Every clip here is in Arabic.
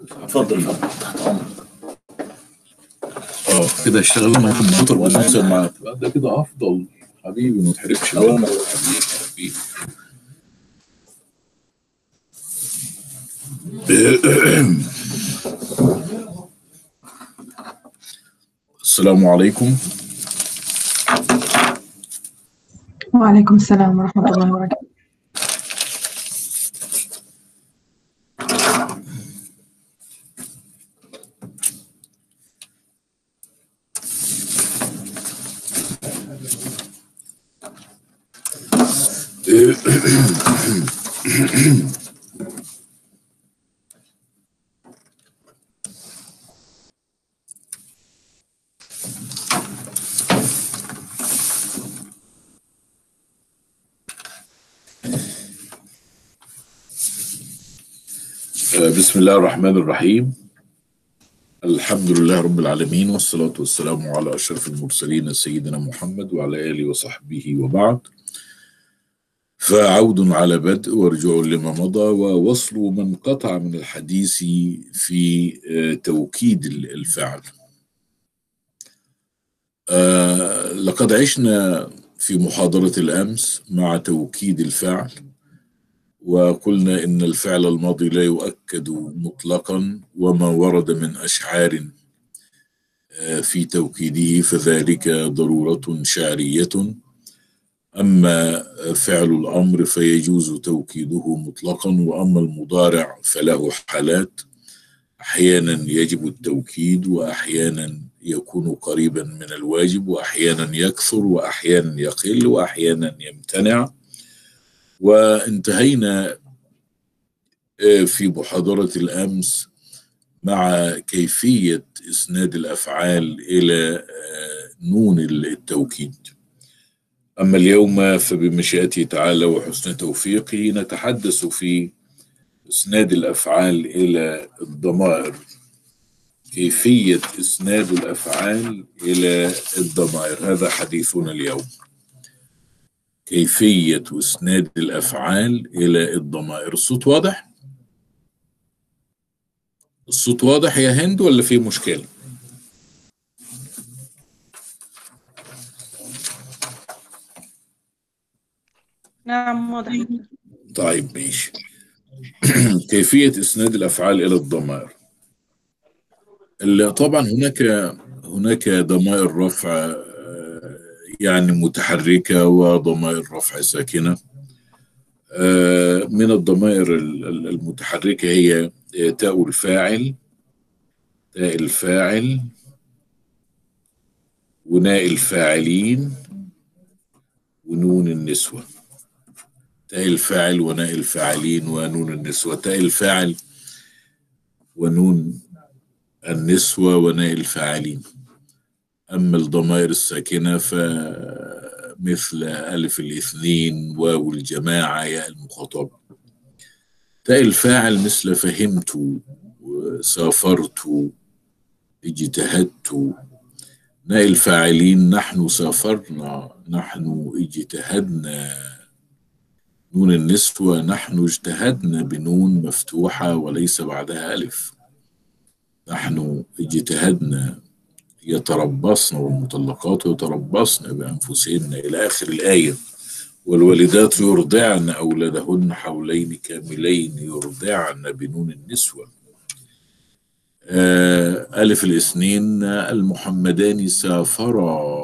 اتفضل اتفضل تحت أمرك. آه كده اشتغلنا مع الكمبيوتر والناصر معاك. ده كده أفضل حبيبي ما تحرقش. حبيبي حبيبي السلام عليكم. وعليكم السلام ورحمة الله وبركاته. بسم الله الرحمن الرحيم. الحمد لله رب العالمين والصلاة والسلام على أشرف المرسلين سيدنا محمد وعلى آله وصحبه وبعد. فعود على بدء ورجوع لما مضى ووصل من قطع من الحديث في آه، توكيد الفعل. آه، لقد عشنا في محاضرة الأمس مع توكيد الفعل وقلنا إن الفعل الماضي لا يؤكد مطلقا وما ورد من أشعار آه، في توكيده فذلك ضرورة شعرية. أما فعل الأمر فيجوز توكيده مطلقا وأما المضارع فله حالات. أحيانا يجب التوكيد وأحيانا يكون قريبا من الواجب وأحيانا يكثر وأحيانا يقل وأحيانا يمتنع. وانتهينا آه، في محاضرة الأمس مع كيفية إسناد الأفعال إلى آه، نون التوكيد. أما اليوم فبمشيئته تعالى وحسن توفيقه نتحدث في إسناد الأفعال إلى الضمائر كيفية إسناد الأفعال إلى الضمائر هذا حديثنا اليوم كيفية إسناد الأفعال إلى الضمائر الصوت واضح؟ الصوت واضح يا هند ولا في مشكلة؟ نعم واضح. طيب ماشي. كيفية إسناد الأفعال إلى الضمائر؟ ال- طبعا هناك هناك ضمائر رفع آه، يعني متحركة وضمائر رفع ساكنة. آه، من الضمائر ال- ال- المتحركة هي آه، تاء الفاعل تاء الفاعل وناء الفاعلين ونون النسوة. تاء الفاعل وناء الفاعلين ونون النسوة تاء الفاعل ونون النسوة وناء الفاعلين. أما الضمائر الساكنة فمثل ألف الاثنين واو الجماعة ياء المخاطبة تاء الفاعل مثل فهمت سافرت اجتهدت. ناء الفاعلين نحن سافرنا نحن اجتهدنا. نون النسوة نحن اجتهدنا بنون مفتوحة وليس بعدها ألف. نحن اجتهدنا يتربصن والمطلقات يتربصن بأنفسهن إلى آخر الآية. والوالدات يرضعن أولادهن حولين كاملين يرضعن بنون النسوة آه ألف الاثنين المحمدان سافرا.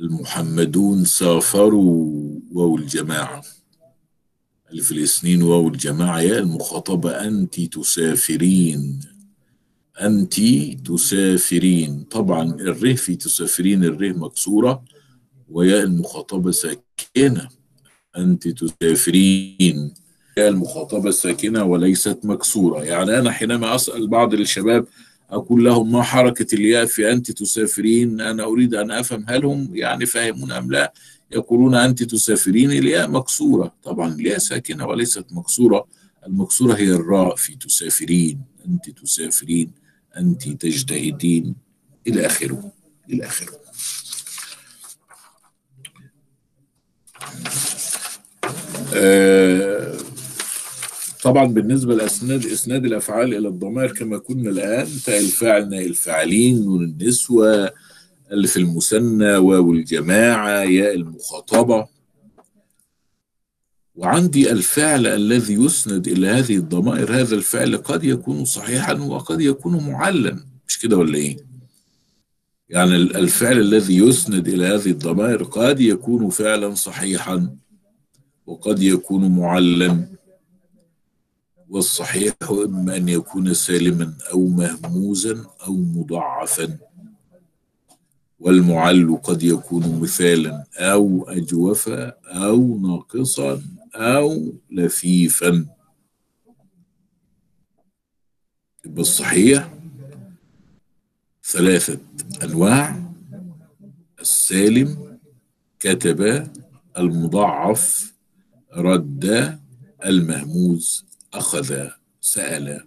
المحمدون سافروا. واو الجماعة. ألف الاثنين واو الجماعة. يا المخاطبة أنت تسافرين. أنت تسافرين. طبعا الره في تسافرين الره مكسورة. وياء المخاطبة ساكنة. أنت تسافرين. ياء المخاطبة ساكنة وليست مكسورة. يعني أنا حينما أسأل بعض الشباب أقول لهم ما حركة الياء في أنت تسافرين؟ أنا أريد أن أفهم هل هم يعني فاهمون أم لا. يقولون أنت تسافرين الياء مكسورة. طبعا الياء ساكنة وليست مكسورة. المكسورة هي الراء في تسافرين. أنت تسافرين. أنت تجتهدين. إلى آخره. إلى آخره. آه طبعا بالنسبة لأسناد إسناد الأفعال إلى الضمائر كما كنا الآن. تاء الفاعل ناء الفاعلين نون النسوة. ألف المثنى واو الجماعة ياء المخاطبة. وعندي الفعل الذي يسند إلى هذه الضمائر هذا الفعل قد يكون صحيحا وقد يكون معلا. مش كده ولا إيه؟ يعني ال- الفعل الذي يسند إلى هذه الضمائر قد يكون فعلا صحيحا وقد يكون معلا. والصحيح إما أن يكون سالما أو مهموزا أو مضاعفا. والمعل قد يكون مثالا أو أجوفا أو ناقصا أو لفيفا. يبقى الصحيح ثلاثة أنواع. السالم كتب المضاعف رد المهموز أخذ سأل.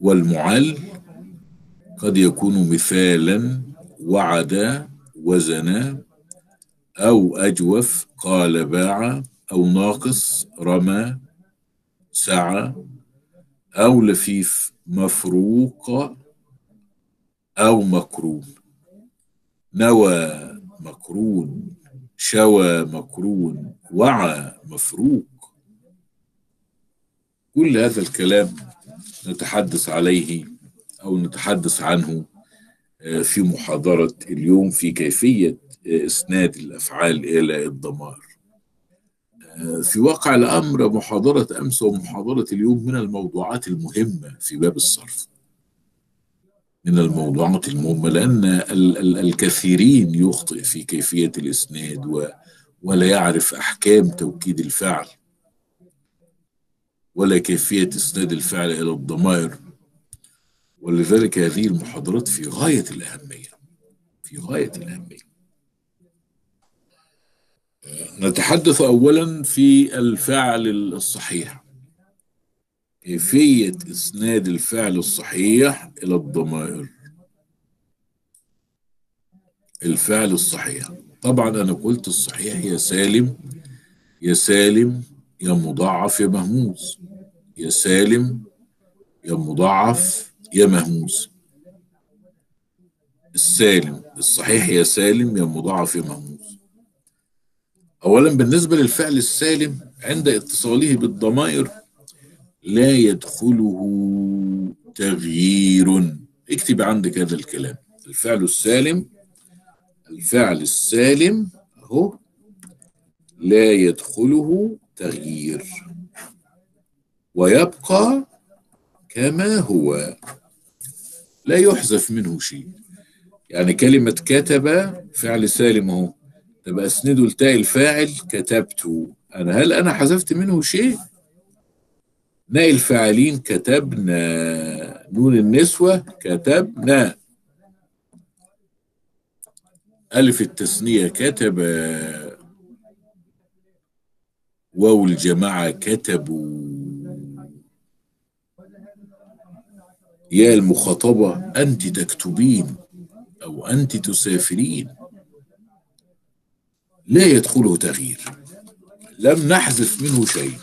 والمعل قد يكون مثالا وعد وزن أو أجوف قال باع أو ناقص رمى سعى أو لفيف مفروق أو مكرون نوى مكرون شوى مكرون وعى مفروق. كل هذا الكلام نتحدث عليه أو نتحدث عنه آه، في محاضرة اليوم في كيفية آه، إسناد الأفعال إلى الضمائر آه، في واقع الأمر محاضرة أمس ومحاضرة اليوم من الموضوعات المهمة في باب الصرف. من الموضوعات المهمة لأن ال- ال- الكثيرين يخطئ في كيفية الإسناد ولا يعرف أحكام توكيد الفعل ولا كيفية إسناد الفعل إلى الضمائر. ولذلك هذه المحاضرات في غاية الأهمية. في غاية الأهمية. نتحدث أولا في الفعل الصحيح. كيفية إسناد الفعل الصحيح إلى الضمائر؟ الفعل الصحيح. طبعا أنا قلت الصحيح يا سالم يا سالم يا مضاعف يا مهموز. يا سالم يا مضاعف يا مهموز السالم الصحيح يا سالم يا مضاعف يا مهموز أولا بالنسبة للفعل السالم عند اتصاله بالضمائر لا يدخله تغيير. اكتب عندك هذا الكلام. الفعل السالم الفعل السالم أهو لا يدخله تغيير. ويبقى كما هو. لا يحذف منه شيء. يعني كلمة كتب فعل سالم اهو تبقى اسنده لتاء الفاعل كتبت. أنا هل أنا حذفت منه شيء؟ ناء الفاعلين كتبنا. نون النسوة كتبنا. ألف التثنية كتب. واو الجماعة كتبوا. يا المخاطبة أنت تكتبين أو أنت تسافرين. لا يدخله تغيير. لم نحذف منه شيء.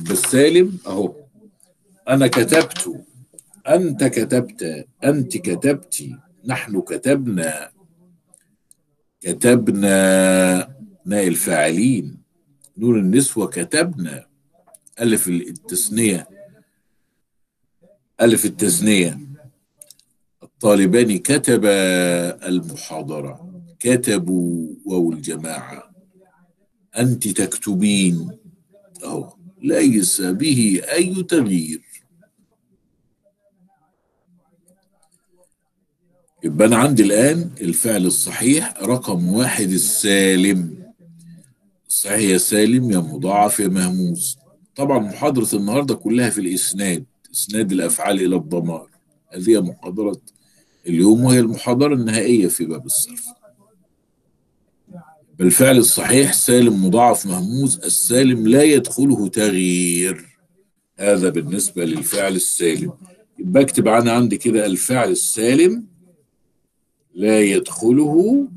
بالسالم أهو. أنا كتبت. أنت كتبت. أنت كتبت. نحن كتبنا. كتبنا. ناء الفاعلين. نور النسوة كتبنا. ألف التثنية. ألف التثنية الطالبان كتب المحاضرة. كتبوا واو الجماعة. أنت تكتبين. أهو. ليس به أي تغيير. يبقى أنا عندي الآن الفعل الصحيح. رقم واحد السالم. الصحيح يا سالم يا مضاعف يا مهموس. طبعا محاضرة النهاردة كلها في الإسناد. إسناد الأفعال إلى الضمائر هذه محاضرة اليوم وهي المحاضرة النهائية في باب الصرف. بالفعل الصحيح سالم مضاعف مهموز السالم لا يدخله تغيير. هذا بالنسبة للفعل السالم. يبقى اكتب أنا عندي كده الفعل السالم لا يدخله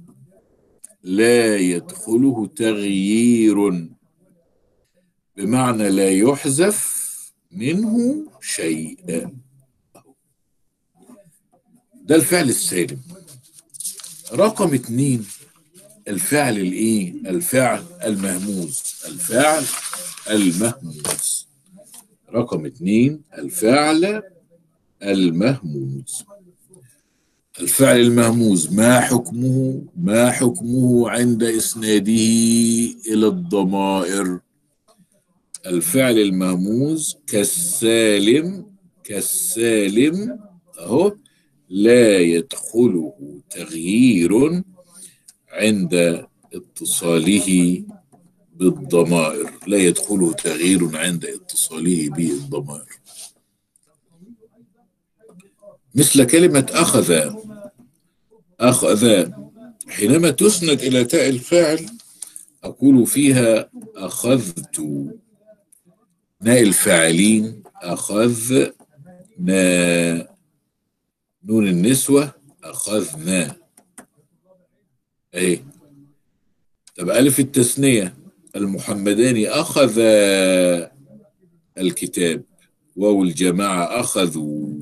لا يدخله تغيير. بمعنى لا يحذف منه شيء ده الفعل السالم. رقم اتنين الفعل الإيه؟ الفعل المهموز. الفعل المهموز. رقم اتنين الفعل المهموز. الفعل المهموز ما حكمه؟ ما حكمه عند إسناده إلى الضمائر. الفعل المهموز كالسالم كالسالم أهو لا يدخله تغيير عند اتصاله بالضمائر. لا يدخله تغيير عند اتصاله بالضمائر. مثل كلمة أخذ أخذ. حينما تسند إلى تاء الفاعل أقول فيها أخذت. ناء الفاعلين أخذنا نون النسوة أخذنا. أي طب ألف التثنية. المحمداني أخذ الكتاب. واو الجماعة أخذوا.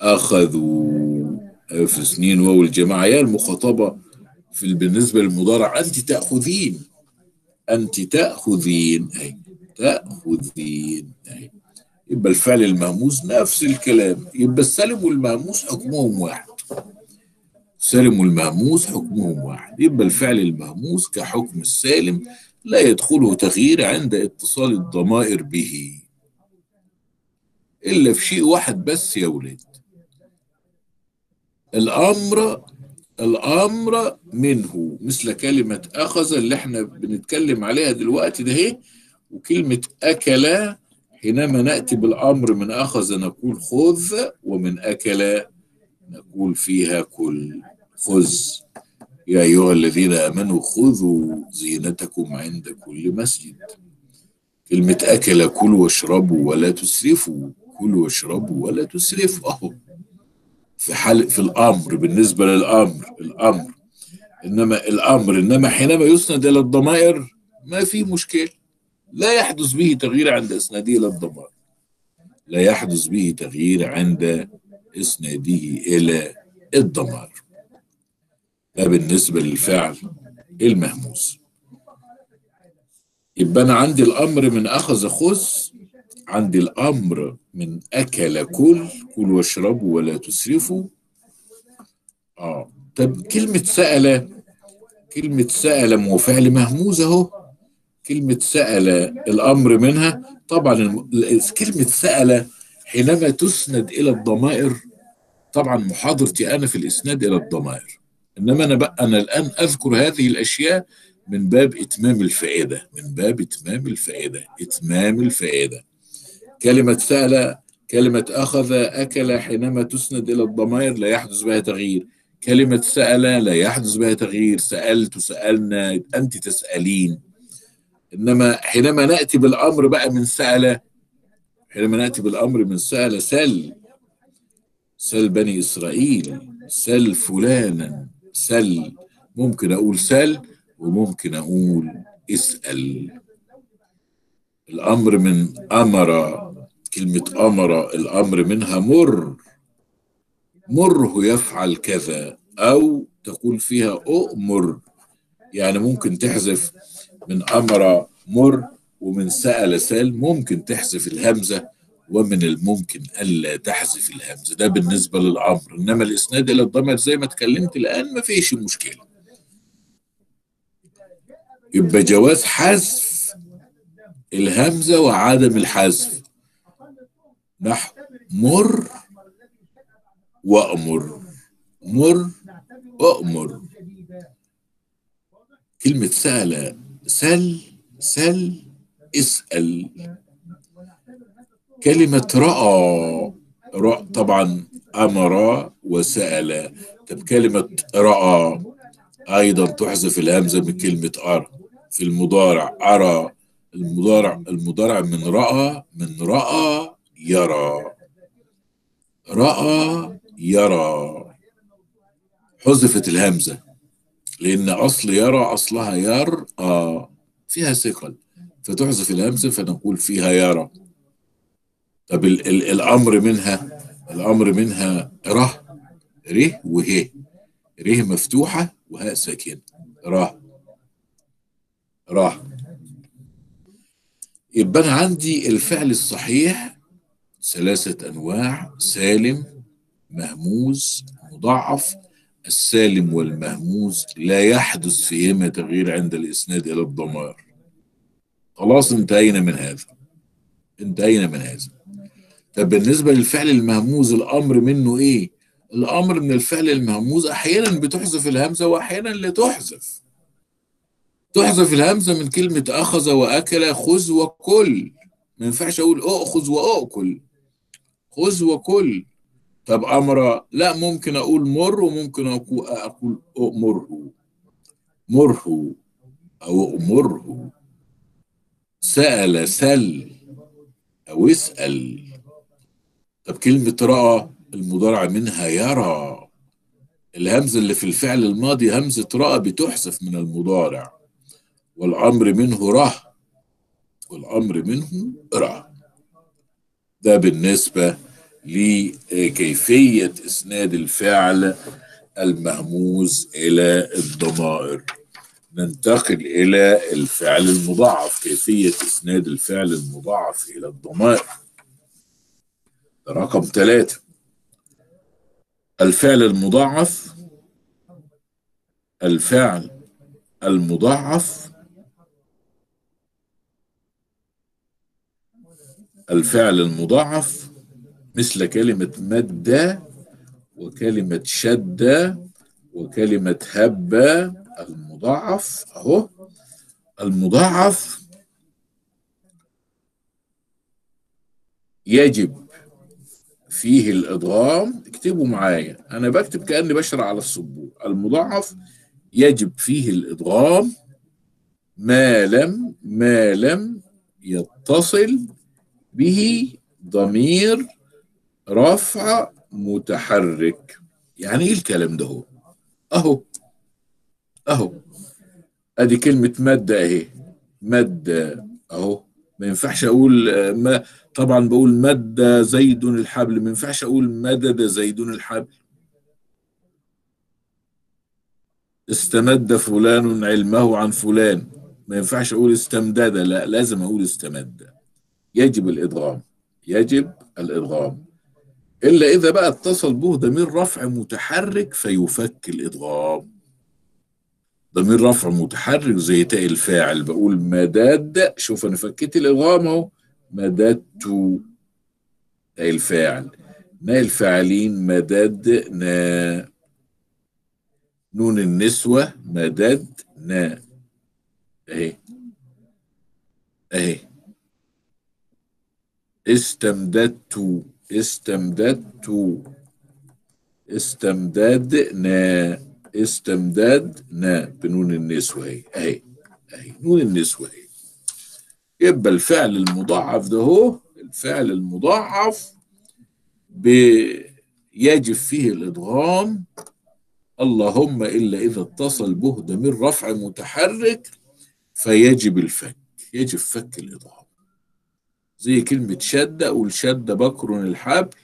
أخذوا. في سنين واو الجماعة. يا المخاطبة في بالنسبة للمضارع أنت تأخذين. أنت تأخذين. أي تأخذين. يبقى الفعل المهموس نفس الكلام. يبقى السالم والمهموس حكمهم واحد. السالم والمهموس حكمهم واحد. يبقى الفعل المهموس كحكم السالم لا يدخله تغيير عند اتصال الضمائر به. إلا في شيء واحد بس يا ولاد. الأمر الأمر منه. مثل كلمة أخذ اللي إحنا بنتكلم عليها دلوقتي ده هي وكلمة أكل حينما نأتي بالأمر من أخذ نقول خذ ومن أكل نقول فيها كل خذ. يا أيها الذين آمنوا خذوا زينتكم عند كل مسجد. كلمة أكل كلوا واشربوا ولا تسرفوا كلوا واشربوا ولا تسرفوا. أهو في حال في الأمر بالنسبة للأمر الأمر. إنما الأمر إنما حينما يسند إلى الضمائر ما في مشكلة لا يحدث به تغيير عند إسناده إلى الضمائر لا يحدث به تغيير عند إسناده إلى الضمائر ده بالنسبة للفعل المهموس. يبقى أنا عندي الأمر من أخذ خذ عندي الأمر من أكل كل كل واشربوا ولا تسرفوا. آه طب كلمة سأل كلمة سأل مو فعل مهموز أهو. كلمة سأل الأمر منها. طبعا. كلمة سأل حينما تسند إلى الضمائر طبعا محاضرتي أنا في الإسناد إلى الضمائر. إنما أنا بقى أنا الآن أذكر هذه الأشياء من باب إتمام الفائدة من باب إتمام الفائدة إتمام الفائدة. كلمة سأل كلمة أخذ أكل حينما تسند إلى الضمائر لا يحدث بها تغيير. كلمة سأل لا يحدث بها تغيير. سألت سألنا أنت تسألين. إنما حينما نأتي بالأمر بقى من سأل حينما نأتي بالأمر من سأل سل سل بني إسرائيل سل فلانا سل ممكن أقول سل وممكن أقول اسأل. الأمر من أمر كلمة أمر الأمر منها مر. مره يفعل كذا أو تقول فيها أؤمر. يعني ممكن تحذف من أمر مر ومن سأل سال ممكن تحذف الهمزة ومن الممكن ألا تحذف الهمزة. ده بالنسبة للأمر. إنما الإسناد إلى الضمير زي ما اتكلمت الآن ما فيش مشكلة. يبقى جواز حذف الهمزة وعدم الحذف. نحو مر وأمر. مر وأمر. كلمة سأل سل سل اسأل. كلمة رأى رأى طبعا أمر وسأل. طب كلمة رأى أيضا تحذف الهمزة من كلمة أرى في المضارع. أرى المضارع المضارع من رأى من رأى يرى. رأى يرى. حذفت الهمزة. لأن أصل يرى أصلها ير آه فيها ثقل. فتحذف الهمزة فنقول فيها يرى. طب ال ال الأمر منها الأمر منها ره ره وه. ره مفتوحة وهاء ساكنة. ره ره يبقى أنا عندي الفعل الصحيح ثلاثة أنواع سالم مهموز مضاعف السالم والمهموز لا يحدث فيهما تغيير عند الإسناد إلى الضمائر. خلاص انتهينا من هذا. انتهينا من هذا. طب بالنسبة للفعل المهموز الأمر منه إيه؟ الأمر من الفعل المهموز أحيانا بتحذف الهمزة وأحيانا لا تحذف. تحذف الهمزة من كلمة أخذ وأكل خذ وكل. ما ينفعش أقول أخذ وأكل خذ وكل. طب أمر لا ممكن أقول مر وممكن أقول أمره مره أو أمره سأل سل أو اسأل. طب كلمة رأى المضارع منها يرى. الهمزة اللي في الفعل الماضي همزة رأى بتحذف من المضارع. والأمر منه ره والأمر منه ره ده بالنسبة لكيفية إسناد الفعل المهموز إلى الضمائر. ننتقل إلى الفعل المضاعف كيفية إسناد الفعل المضاعف إلى الضمائر. رقم ثلاثة. الفعل المضاعف الفعل المضاعف الفعل المضاعف مثل كلمة مد وكلمة شد وكلمة هب. المضاعف أهو. المضاعف يجب فيه الإضغام. اكتبوا معايا. أنا بكتب كأني بشرح على السبورة المضاعف يجب فيه الإضغام. ما لم ما لم يتصل به ضمير رفع متحرك. يعني إيه الكلام ده هو؟ أهو. أهو. أدي كلمة مادة اهي مادة. أهو. ما ينفعش أقول ما طبعا بقول مد زيد الحبل. ما ينفعش أقول مدد زيد الحبل. استمد فلان علمه عن فلان. ما ينفعش أقول استمدد. لا لازم أقول استمد. يجب الإدغام. يجب الإدغام. إلا إذا بقى اتصل به ضمير رفع متحرك فيفك الادغام ضمير رفع متحرك زي تاء الفاعل بقول مداد شوف أنا فكيت الادغام أهو. مددت تاء الفاعل. نا الفاعلين مددنا نون النسوة مددنا أهي. أهي. استمددت استمددت استمددنا. استمددنا. بنون النسوة. أهي. أهي. اهي نون النسوة. اهي يبقى الفعل المضاعف ده هو الفعل المضاعف يجب فيه الإدغام. اللهم إلا إذا اتصل به ضمير رفع متحرك فيجب الفك. يجب فك الإدغام. زي كلمة شد أقول شد بكر الحبل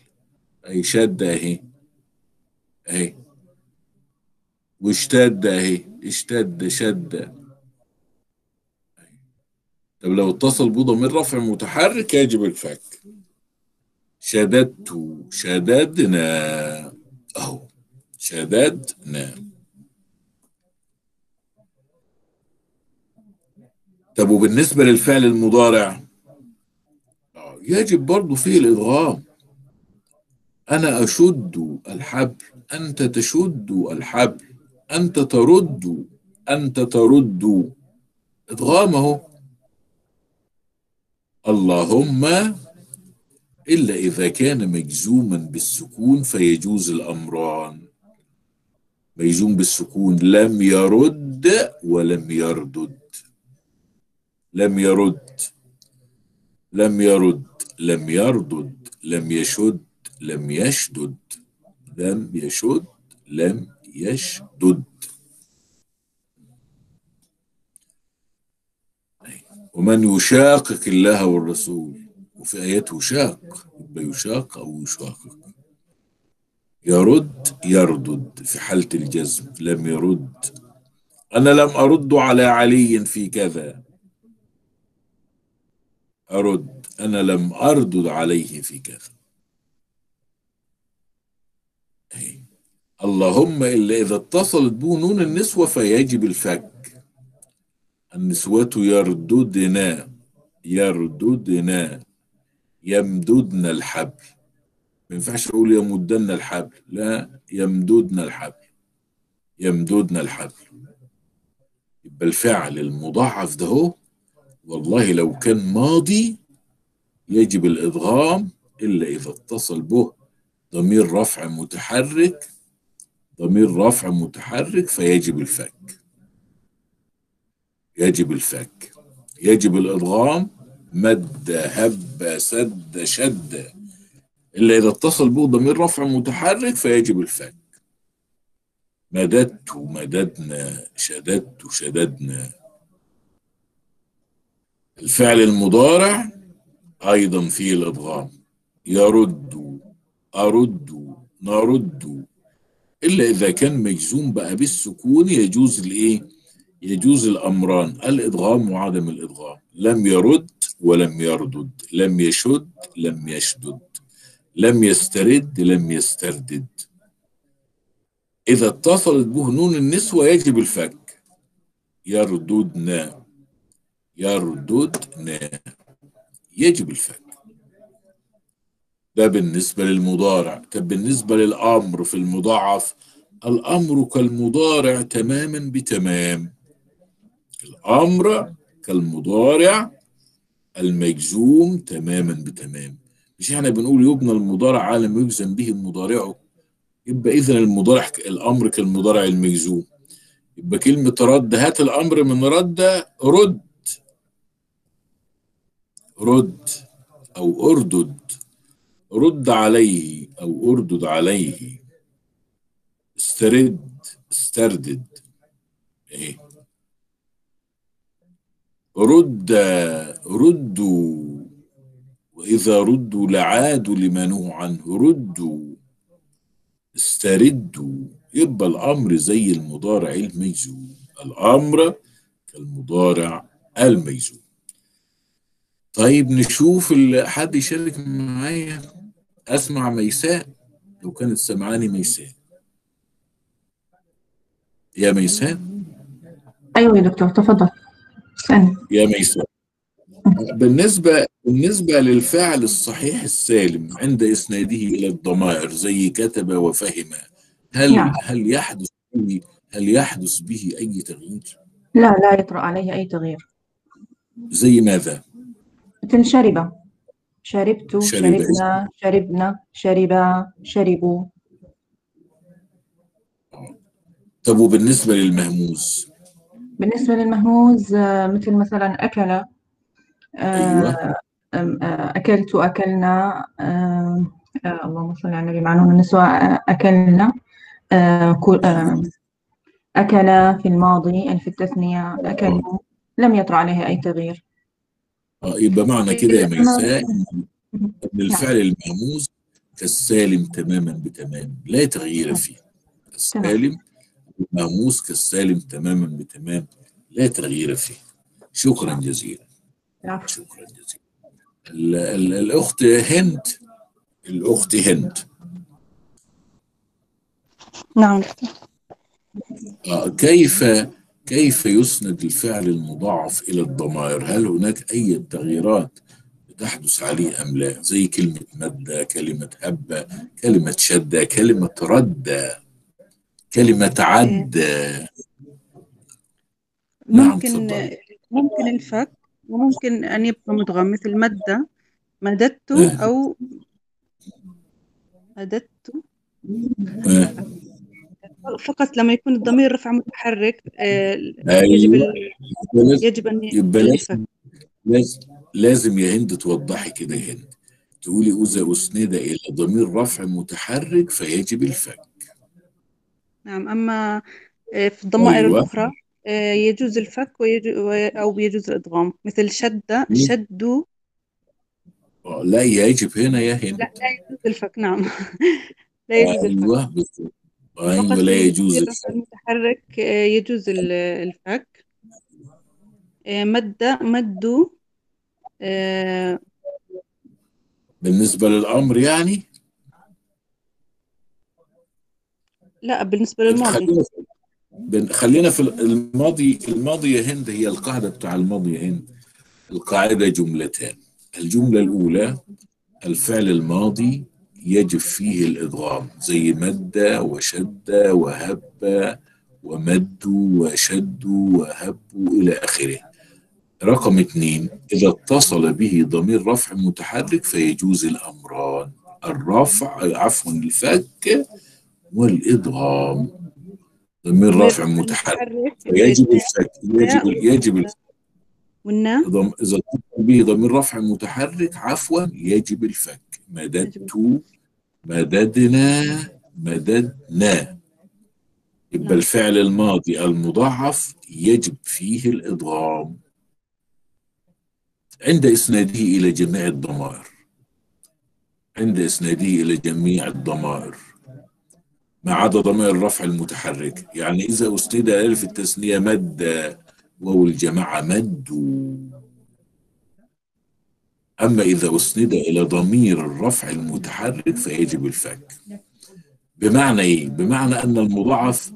أي شد أهي. أهي. واشتد أهي. اشتد شد. طب لو اتصل بضمير رفع متحرك يجب الفك شددت شددنا. أهو. شددنا. طب وبالنسبة للفعل المضارع؟ يجب برضه فيه الإدغام أنا أشد الحبل أنت تشد الحبل أنت ترد أنت ترد. إدغام أهو. اللهم إلا إذا كان مجزوما بالسكون فيجوز الأمران. مجزوم بالسكون لم يرد ولم يردد. لم يرد. لم يرد. لم يردد لم يشد لم يشدد. لم يشد لم يشدد. ومن يشاقق الله والرسول وفي آياته شاق يشاق أو يشاقق. يرد يردد في حالة الجزم لم يرد. أنا لم أرد على علي في كذا. أرد. أنا لم أردد عليه في كذا. أي. اللهم إلا إذا اتصلت به نون النسوة فيجب الفك. النسوة يرددنا يرددنا يمددن الحبل. ما ينفعش أقول يمدن الحبل لا يمددن الحبل. يمددن الحبل. يبقى الفعل المضاعف ده هو والله لو كان ماضي يجب الادغام إلا إذا اتصل به ضمير رفع متحرك ضمير رفع متحرك فيجب الفك. يجب الفك. يجب الادغام مد هب سد شد. إلا إذا اتصل به ضمير رفع متحرك فيجب الفك. مددت مددنا شددت شددنا. الفعل المضارع أيضا فيه الإضغام يرد أرد نرد. إلا إذا كان مجزوم بقى بالسكون يجوز الإيه؟ يجوز الأمران. الإدغام وعدم الإدغام لم يرد ولم يردد. لم يشد لم يشدد. لم يسترد لم يستردد. إذا اتصلت به نون النسوة يجب الفك. يرددنا. يرددنا. يجب الفك ده بالنسبة للمضارع طب بالنسبة للأمر في المضاعف الأمر كالمضارع تماما بتمام. الأمر كالمضارع المجزوم تماما بتمام. مش إحنا بنقول يبنى المضارع على ما يجزم به المضارع يبقى اذا المضارع الأمر كالمضارع المجزوم. يبقى كلمة رد هات الأمر من رد رد. رد أو أردد رد عليه أو أردد عليه. استرد استردد. إيه؟ رد ردوا. وإذا ردوا لعادوا لما نهوا عنه. ردوا. استردوا. يبقى الأمر زي المضارع المجزوم الأمر كالمضارع المجزوم طيب نشوف حد يشارك معايا. أسمع ميساء. لو كانت سمعاني ميساء. يا ميساء. أيوة يا دكتور تفضل. اسألني. يا ميساء. بالنسبة بالنسبة للفعل الصحيح السالم عند إسناده إلى الضمائر زي كتب وفهم هل نعم. هل يحدث به هل يحدث به أي تغيير؟ لا لا يطرأ عليه أي تغيير. زي ماذا؟ مثل شرب شربت شرب شربنا شربنا شربا شربوا طب وبالنسبة للمهموز بالنسبة للمهموز آه، مثل مثلا أكل آه، أيوة. آه، أكلت أكلنا اللهم صل على النبي مع نون النسوة أكلنا كل- أكل في الماضي ألف التثنية أكلوا لم يطرأ عليه أي تغيير. يبقى معنى كده يا ميساء نعم. الفعل المهموز كالسالم تماما بتمام لا تغيير فيه. السالم المهموس كالسالم تماما بتمام لا تغيير فيه. شكرا جزيلا. شكرا جزيلا. ال- ال- الأخت هند الأخت هند. نعم. آه، كيف كيف يسند الفعل المضاعف إلى الضمائر؟ هل هناك أي تغييرات تحدث عليه أم لا؟ زي كلمة مد كلمة هب كلمة شد كلمة رد كلمة عد. نعم، ممكن تفضلي. ممكن الفك وممكن أن يبقى مدغم مثل مدة مددت آه. أو مددت. آه، فقط لما يكون الضمير رفع متحرك آه، أيوة. يجب يجب يبقى الفك لازم لازم لازم يا هند توضحي كده يا هند. تقولي إذا أسند إلى ضمير رفع متحرك فيجب الفك. نعم أما آه، في الضمائر أيوة. الأخرى آه، يجوز الفك ويجو أو يجوز الإدغام. مثل شد شدوا لا يجب هنا يا هنا لا لا يجوز الفك. نعم. لا يجوز الفك. أيوه. فقط لا في يجوز. المتحرك آه، يجوز ال- الفك. آه، مد مدوا آه، بالنسبة للأمر يعني؟ لا بالنسبة للماضي. خلينا في بن- خلينا في الماضي الماضي يا هند هي القاعدة بتاع الماضي يا هند. القاعدة جملتان الجملة الأولى الفعل الماضي يجب فيه الادغام زي مد وشد وهب ومدوا وشدوا وهبوا إلى آخره. رقم اثنين إذا اتصل به ضمير رفع متحرك فيجوز الأمران الرفع عفوا الفك والادغام ضمير رفع متحرك فيجب الفك يجب يجب الفك إذا اتصل به ضمير رفع متحرك عفوا يجب الفك. مددت مددنا مددنا. يبقى نعم. الفعل الماضي المضاعف يجب فيه الإضغام. عند إسناده إلى جميع الضمائر. عند إسناده إلى جميع الضمائر. ما عدا ضمائر الرفع المتحرك. يعني إذا أسند ألف التثنية مد واو الجماعة مدوا أما إذا أسند إلى ضمير الرفع المتحرك فيجب الفك. بمعنى إيه؟ بمعنى أن المضاعف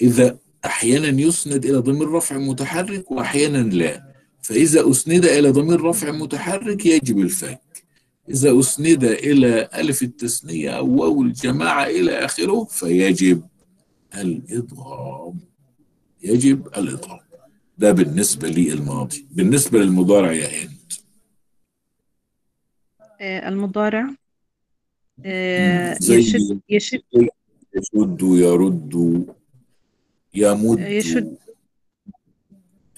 إذا أحيانا يسند إلى ضمير رفع متحرك وأحيانا لا. فإذا أسند إلى ضمير رفع متحرك يجب الفك. إذا أسند إلى ألف التثنية أو واو الجماعة إلى آخره فيجب الإضغام. يجب الإضغام. ده بالنسبة للماضي. بالنسبة للمضارع يا آه، المضارع. آه، يشد يشد يشد يرد يمد. يشد.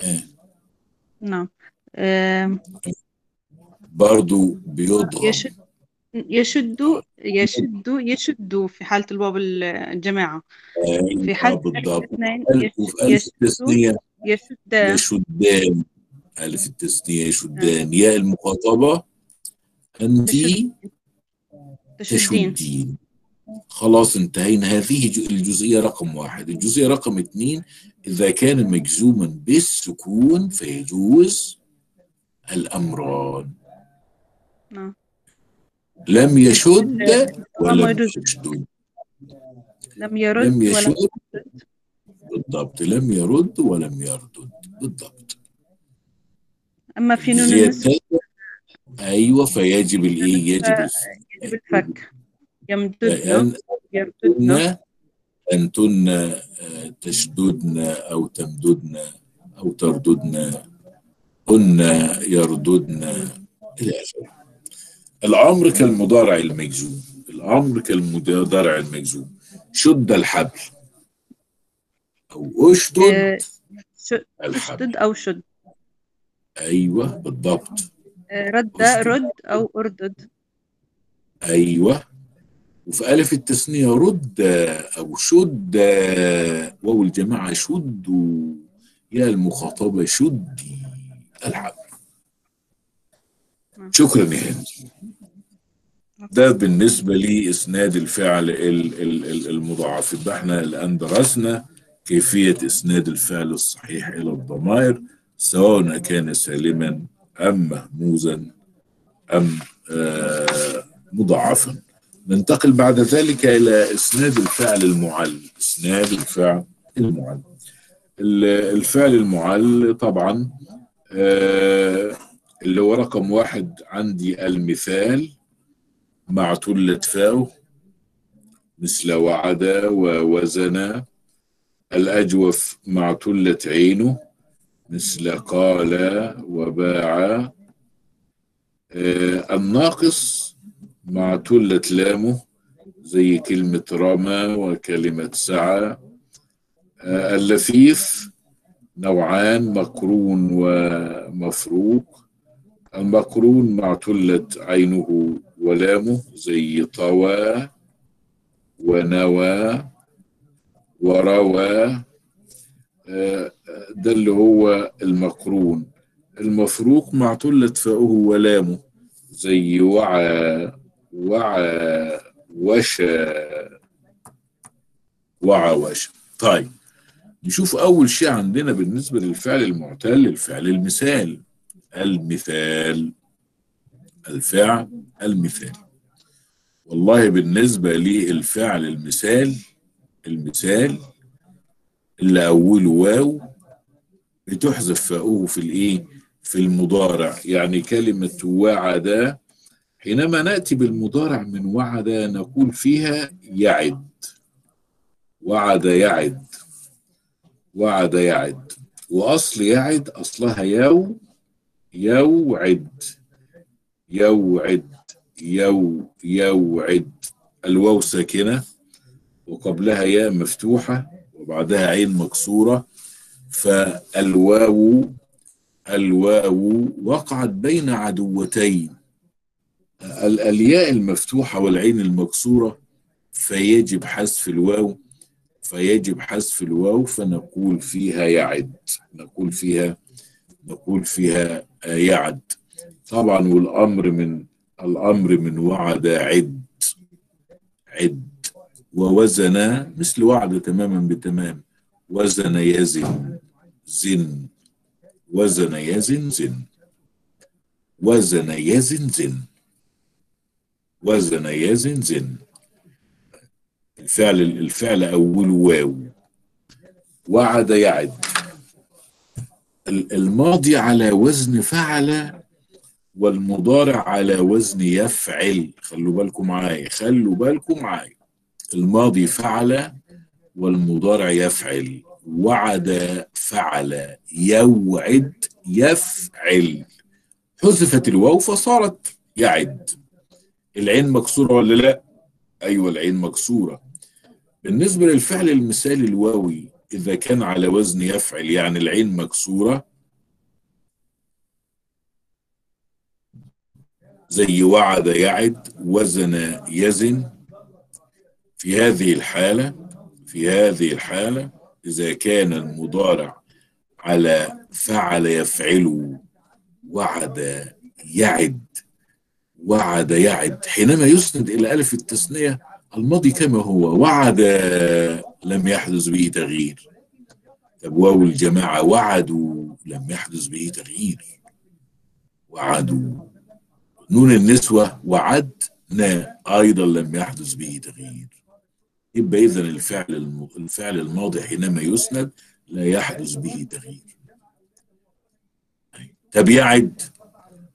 آه. نعم. آه، برضو بيضغم يشد يشد يشد يشد في حالة الواو الجماعة. في حالة الاثنين يشد يشد يشدان. ألف التثنية يشدان. ياء المخاطبة أنت؟ تشد- تشدين. تشدين. خلاص انتهينا. هذه الجزئية رقم واحد. الجزئية رقم اثنين إذا كان مجزوما بالسكون فيجوز الأمران. نعم. لم يشد ولم. يشدد لم يرد لم يشد. بالضبط. لم يرد ولم يردد. بالضبط. أما في نون الجزئية أيوة فيجب الإيه يجب يجب الفك. يمددن يرددن أنتن أنتن آه، تشددن أو تمددن أو ترددن. هن يرددن إلى آخره. الأمر كالمضارع المجزوم. الأمر كالمضارع المجزوم. شد الحبل أو أشدد آه، الحبل. أشدد أو شد. أيوة بالضبط. رد. رد أو أردد. أيوة. وفي ألف التثنية رد أو شد. واو الجماعة شد. يا المخاطبة شدي. الحبل شكرا يا هند. ده بالنسبة لإسناد الفعل ال- ال- ال- المضاعف. يبقى إحنا الآن درسنا كيفية إسناد الفعل الصحيح إلى الضمائر سواء كان سالما أم مهموزا أم آه، مضاعفا. ننتقل بعد ذلك إلى إسناد الفعل المعل. إسناد الفعل المعل. ال- الفعل المعل طبعا آه، اللي هو رقم واحد عندي المثال مع تلة فاء مثل وعد ووزن الأجوف مع تلة عينه. مثل قال وباع آه، الناقص مع تلة لامه زي كلمة رمى وكلمة سعى آه، اللفيف نوعان مقرون ومفروق المقرون مع تلة عينه ولامه زي طوى ونوى وروى آه، ده اللي هو المقرون. المفروق معتلة فاؤه ولامه زي وعى وعى وشى. وعى وشى. طيب نشوف أول شيء عندنا بالنسبة للفعل المعتل الفعل المثال. المثال. الفعل المثال. والله بالنسبة للفعل المثال المثال اللي أوله واو بتحذف فاؤه في الإيه؟ في المضارع. يعني كلمة وعد حينما نأتي بالمضارع من وعد نقول فيها يعد. وعد يعد. وعد يعد. وأصل يعد أصلها يو يوعد. يوعد. يو يوعد. الواو ساكنة وقبلها ياء مفتوحة وبعدها عين مكسورة. فالواو الواو وقعت بين عدوتين. ال- الياء المفتوحة والعين المكسورة فيجب حذف الواو فيجب حذف الواو فنقول فيها يعد. نقول فيها نقول فيها يعد. طبعا والأمر من الأمر من وعد عد. عد. ووزن مثل وعد تماما بتمام. وزن يزن. زن وزن يزن زن. وزن يزن زن. وزن يزن زن. الفعل الفعل أوله واو. وعد يعد. ال- الماضي على وزن فعل والمضارع على وزن يفعل. خلوا بالكم معايا خلوا بالكم معايا. الماضي فعل والمضارع يفعل. وعد فعل يوعد يفعل. حذفت الواو فصارت يعد. العين مكسورة ولا لا؟ أيوة العين مكسورة. بالنسبة للفعل المثالي الواوي إذا كان على وزن يفعل يعني العين مكسورة. زي وعد يعد وزن يزن. في هذه الحالة في هذه الحالة إذا كان المضارع على فعل يفعل وعد يعد وعد يعد. حينما يسند إلى ألف التثنية الماضي كما هو وعد لم يحدث به تغيير. طب واو الجماعة وعدوا لم يحدث به تغيير. وعدوا. نون النسوة وعدنا أيضا لم يحدث به تغيير. يبقى إذا الفعل. الفعل الماضي حينما يسند لا يحدث به تغيير. طب يعد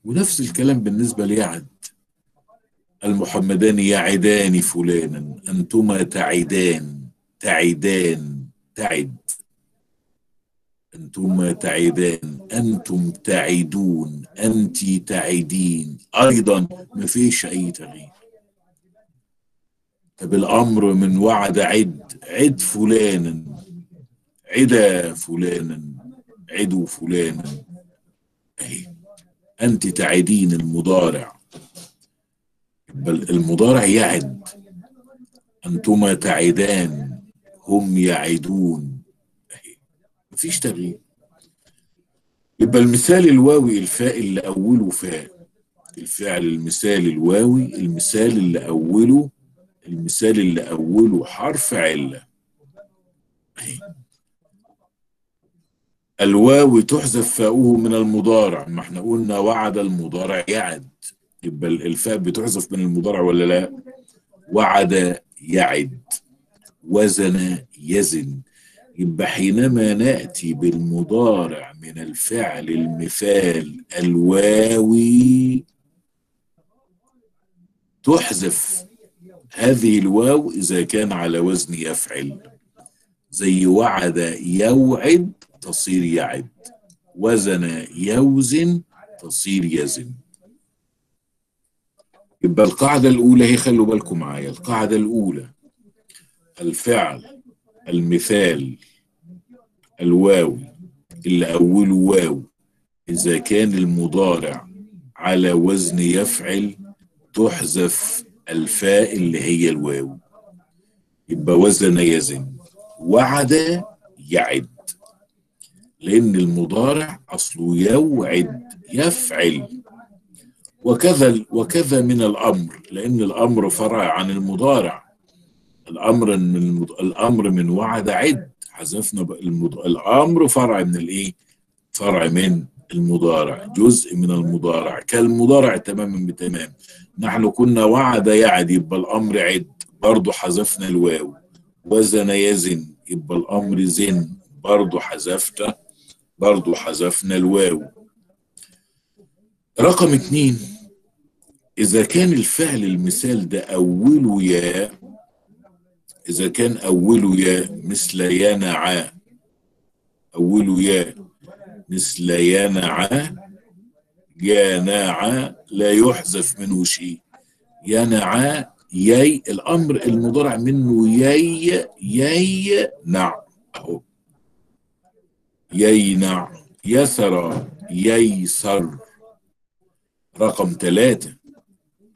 ونفس الكلام بالنسبة ليعد. المحمدان يعدان فلانا أنتما تعدان تعدان تعد. أنتما تعدان أنتم تعدون أنت تعدين. أيضا ما فيش أي تغيير. طب الأمر من وعد عد عد فلانا عدا فلانا عدوا فلانا. أهي أنت تعدين المضارع. بل المضارع يعد. أنتما تعدان هم يعدون. أهي مفيش تغيير. يبقى المثال الواوي الفاء اللي أوله فاء. الفعل المثال الواوي المثال اللي أوله المثال اللي أوله حرف علة أهي. الواو تحذف فاؤه من المضارع. ما إحنا قلنا وعد المضارع يعد. يبقى الفاء بتحذف من المضارع ولا لا؟ وعد يعد. وزن يزن. يبقى حينما نأتي بالمضارع من الفعل المثال الواوي تحذف هذه الواو إذا كان على وزن يفعل. زي وعد يوعد تصير يعد. وزن يوزن تصير يزن. يبقى القاعدة الأولى هي خلوا بالكم معايا. القاعدة الأولى الفعل المثال الواوي اللي أوله واو. إذا كان المضارع على وزن يفعل تحذف الفاء اللي هي الواو. يبقى وزن يزن. وعد يعد. لأن المضارع أصله يوعد يفعل. وكذا وكذا من الأمر. لأن الأمر فرع عن المضارع. الأمر من المض... الأمر من وعد عد. حذفنا المض... الأمر فرع من الإيه؟ فرع من المضارع جزء من المضارع. كالمضارع تماما بتمام. نحن كنا وعد يعد يبقى الأمر عد. برضه حذفنا الواو. وزن يزن يبقى الأمر زن. برضه حذفت برضه حذفنا الواو. رقم اتنين إذا كان الفعل المثال ده أوله يا إذا كان أوله يا مثل ينعى أوله يا. مثل ينعى ينعى لا يحذف منه شيء. ينعى يي الأمر المضارع منه يي يي نع أهو. يينع يسرى ييسر. رقم ثلاثة.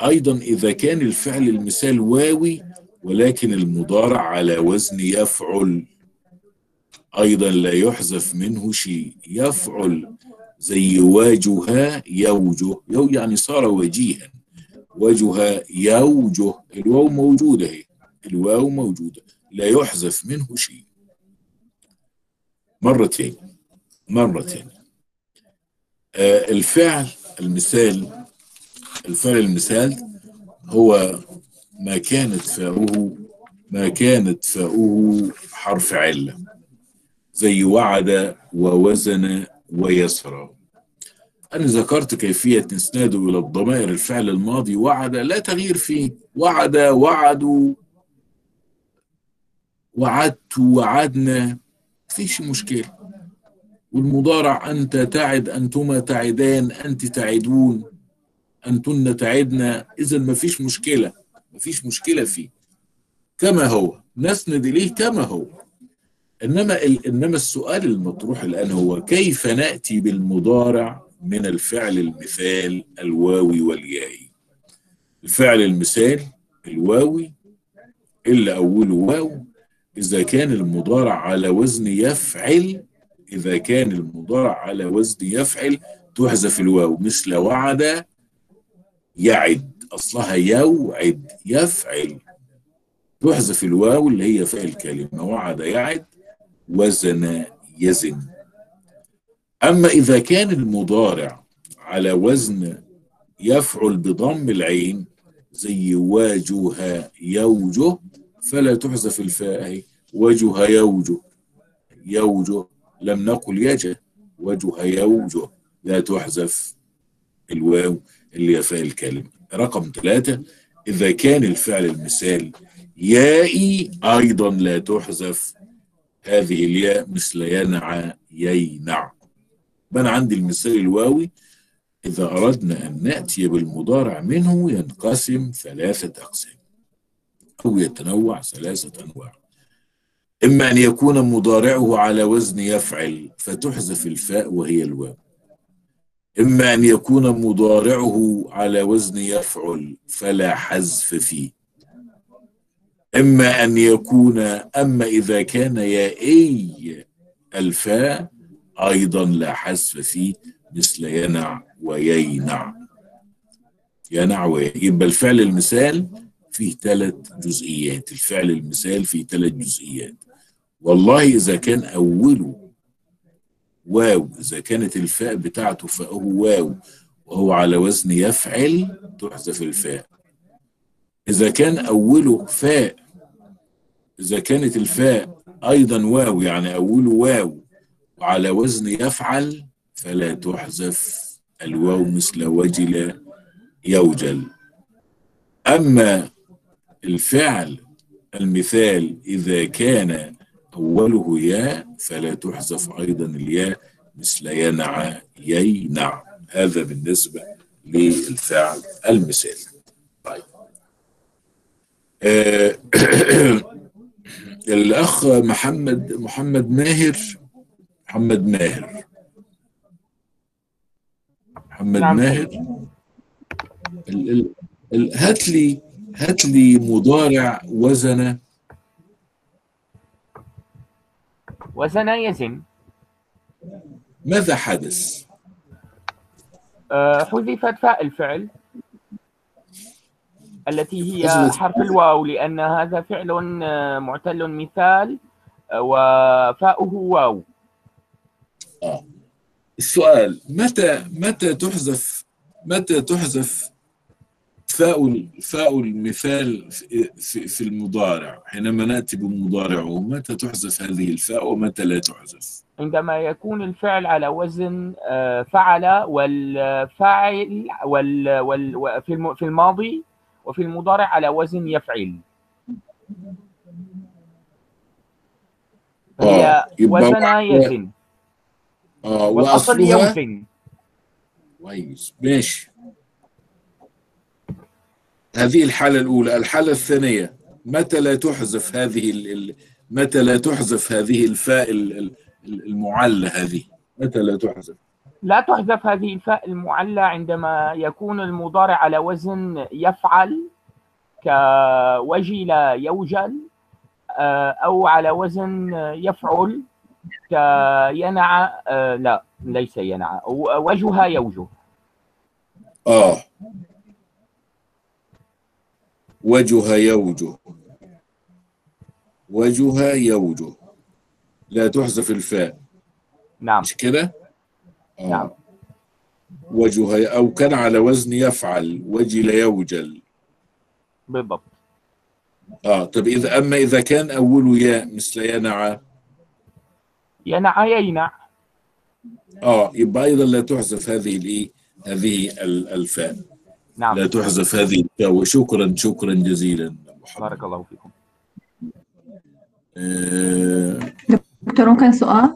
أيضا إذا كان الفعل المثال واوي ولكن المضارع على وزن يفعل. أيضا لا يحذف منه شيء. يفعل زي واجها يوجه يو يعني صار وجيها. وجها يوجه الواو موجودة هي. الواو موجودة. لا يحذف منه شيء. مرتين. مرتين. آه الفعل المثال الفعل المثال هو ما كانت فاؤه ما كانت فاؤه حرف علة. زي وعد ووزن ويسرى أنا ذكرت كيفية إسناده إلى الضمائر الفعل الماضي. وعد لا تغيير فيه. وعد وعدوا وعدت وعدنا. فيش مشكلة. والمضارع أنت تعد أنتما تعدان أنت تعدون أنتن تعدنا. إذا ما فيش مشكلة. ما فيش مشكلة فيه. كما هو. نسند إليه كما هو. إنما ال... إنما السؤال المطروح الآن هو كيف نأتي بالمضارع من الفعل المثال الواوي واليائي الفعل المثال الواوي إلا أوله واو إذا كان المضارع على وزن يفعل إذا كان المضارع على وزن يفعل تحذف الواو مثل وعد يعد أصلها يوعد يفعل. تحذف الواو اللي هي فعل كلمة وعد يعد وزن يزن. أما إذا كان المضارع على وزن يفعل بضم العين زي واجه يوجه فلا تحذف الفاء وجه يوجه. يوجه لم نقل يجه وجه يوجه. لا تحذف الواو اللي فاء الكلمة. رقم ثلاثة إذا كان الفعل المثال يائي أيضا لا تحذف هذه الياء مثل ينع يينع. أنا عندي المثال الواوي إذا أردنا أن نأتي بالمضارع منه ينقسم ثلاثة أقسام أو يتنوع ثلاثة أنواع. إما أن يكون مضارعه على وزن يفعل فتحذف الفاء وهي الواو. إما أن يكون مضارعه على وزن يفعل فلا حذف فيه. إما أن يكون أما إذا كان يائي الفاء أيضا لا حذف فيه مثل ينع ويينع. ينع وينع يبقى الفعل المثال فيه ثلاث جزئيات. الفعل المثال فيه ثلاث جزئيات. والله إذا كان أوله واو إذا كانت الفاء بتاعته فهو واو وهو على وزن يفعل تحذف الفاء. إذا كان أوله فاء إذا كانت الفاء أيضا واو يعني أوله واو وعلى وزن يفعل فلا تحذف الواو مثل وجل يوجل. أما الفعل المثال إذا كان أوله ياء فلا تحذف أيضا الياء مثل ينع يينع. هذا بالنسبة للفعل المثالي. طيب. الأخ محمد محمد ماهر. محمد ماهر. محمد نعم. ماهر. ال- ال- ال- هات لي هات لي مضارع وزن وزن يزن. ماذا حدث؟ آه، حذفت فاء الفعل. التي هي حرف الواو لأن هذا فعل معتل مثال آه، وفاؤه واو آه. السؤال متى متى تحذف متى تحذف فاء فاء المثال في, في, في المضارع حينما نأتي بالمضارع متى تحذف هذه الفاء ومتى لا تحذف؟ عندما يكون الفعل على وزن آه، فعل والفاعل وال وال و- في الم- في الماضي وفي المضارع على وزن يفعل. آه، يبقى وزن يزن آه والأصل وأصلها؟ يوزن كويس ماشي. هذه الحالة الأولى. الحالة الثانية متى لا تحذف هذه ال... متى لا تحذف هذه الفاء ال- ال- المعلة هذه؟ متى لا تحذف؟ لا تحذف هذه الفاء المعلى عندما يكون المضارع على وزن يفعل كوجل يوجل آه، أو على وزن يفعل كينع آه، لا ليس ينع وجه يوجه. آه. وجه يوجه. وجه يوجه. لا تحذف الفاء. نعم. مش كده؟ آه. نعم. وجه أو كان على وزن يفعل وجل يوجل. بالضبط. آه طب إذا أما إذا كان اوله ياء مثل ينع. ينع يينع آه يبقى أيضا لا تحذف هذه الايه هذه ال- الفاء. نعم. لا تحذف هذه الفاء وشكرا شكرا جزيلا أبو حمد. بارك الله فيكم. آه. دكتور ممكن سؤال؟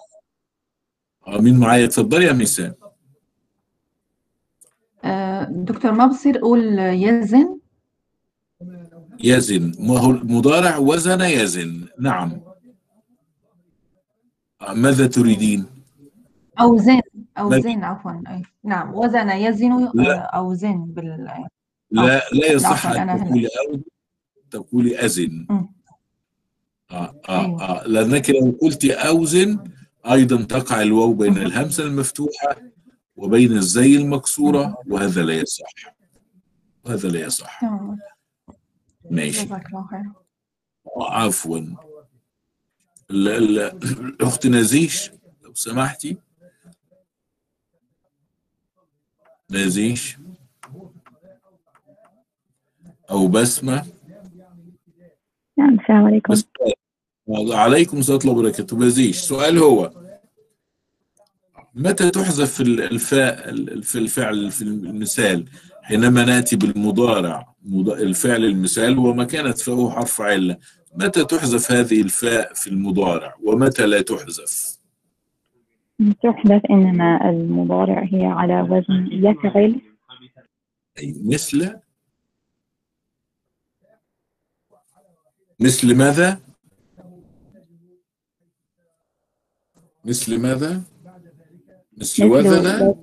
آه، مين معايا. تفضلي يا ميسان آه، دكتور ما بصير أقول يزن. يزن. ما هو المضارع وزن يزن. نعم. آه، ماذا تريدين؟ أو زن أو ما- زن عفوا. نعم. وزن يزن لا. آه، أو زن بال لا لا يصح أن. تقولي أو تقولي أزن. مم. آه آه أيوة. آه لأنك لو قلت أوزن أيضا تقع الواو بين الهمزة المفتوحة وبين الزي المكسورة وهذا لا يصح. وهذا لا يصح. ماشي. جزاك الله خير عفوا. ال- ال- الأخت نزيش لو سمحتي. نزيش. أو بسمة. نعم السلام عليكم. بس عليكم السلام ورحمة الله وبركاته بزيش سؤال هو متى تحذف ال- الفاء ال- في الفعل في المثال؟ حينما نأتي بالمضارع مض- الفعل المثال وما كانت فاءه حرف علة. متى تحذف هذه الفاء في المضارع؟ ومتى لا تحذف؟ تحدث إنما المضارع هي على وزن يفعل. أي مثل؟ مثل ماذا؟ مثل ماذا؟ مثل وزن؟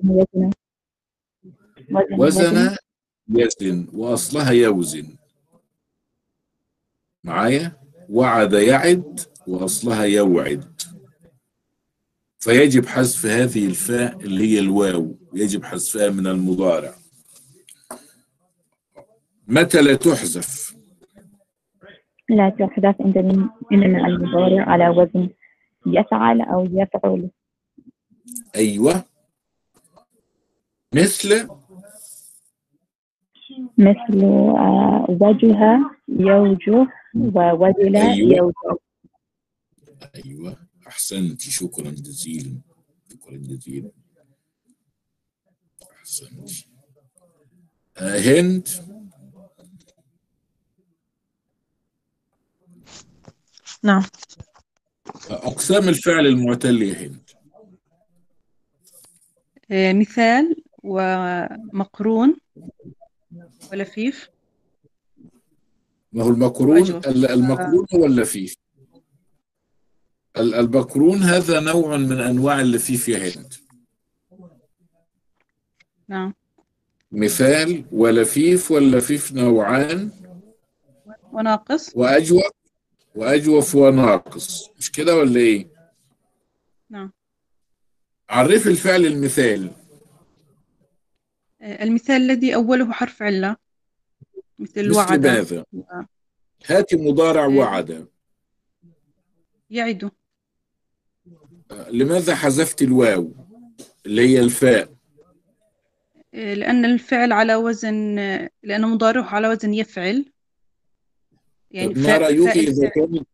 وزن. يزن. وأصلها يوزن. معايا؟ وعد يعد وأصلها يوعد. فيجب حذف هذه الفاء اللي هي الواو يجب حذفها من المضارع. متى لا تحذف؟ لا تحدث عندما إنما المضارع على وزن. يفعل أو يفعل. أيوة. مثل؟ مثل آه، وجه يوجه ووجل أيوة. يوجه. أيوة. أحسنت. شكرا جزيلا. شكرا جزيلا. أحسنت. آه هند؟ نعم. أقسام الفعل المعتل يا هند آه، مثال ومقرون ولفيف. ما هو المقرون. ال- المقرون هو اللفيف. ال- المقرون هذا نوع من أنواع اللفيف يا هند. نعم. مثال ولفيف واللفيف نوعان. وناقص. وأجوف وأجوف وناقص. مش كده ولا إيه؟ نعم. عرف الفعل المثال. آه، المثال الذي أوله حرف علة. مثل مثل وعد. ماذا هات مضارع وعد. يعد. لماذا حذفت الواو؟ اللي هي الفاء. آه، لأن الفعل على وزن آه، لأنه مضارعه على وزن يفعل. يعني ما رأيك إذا. كان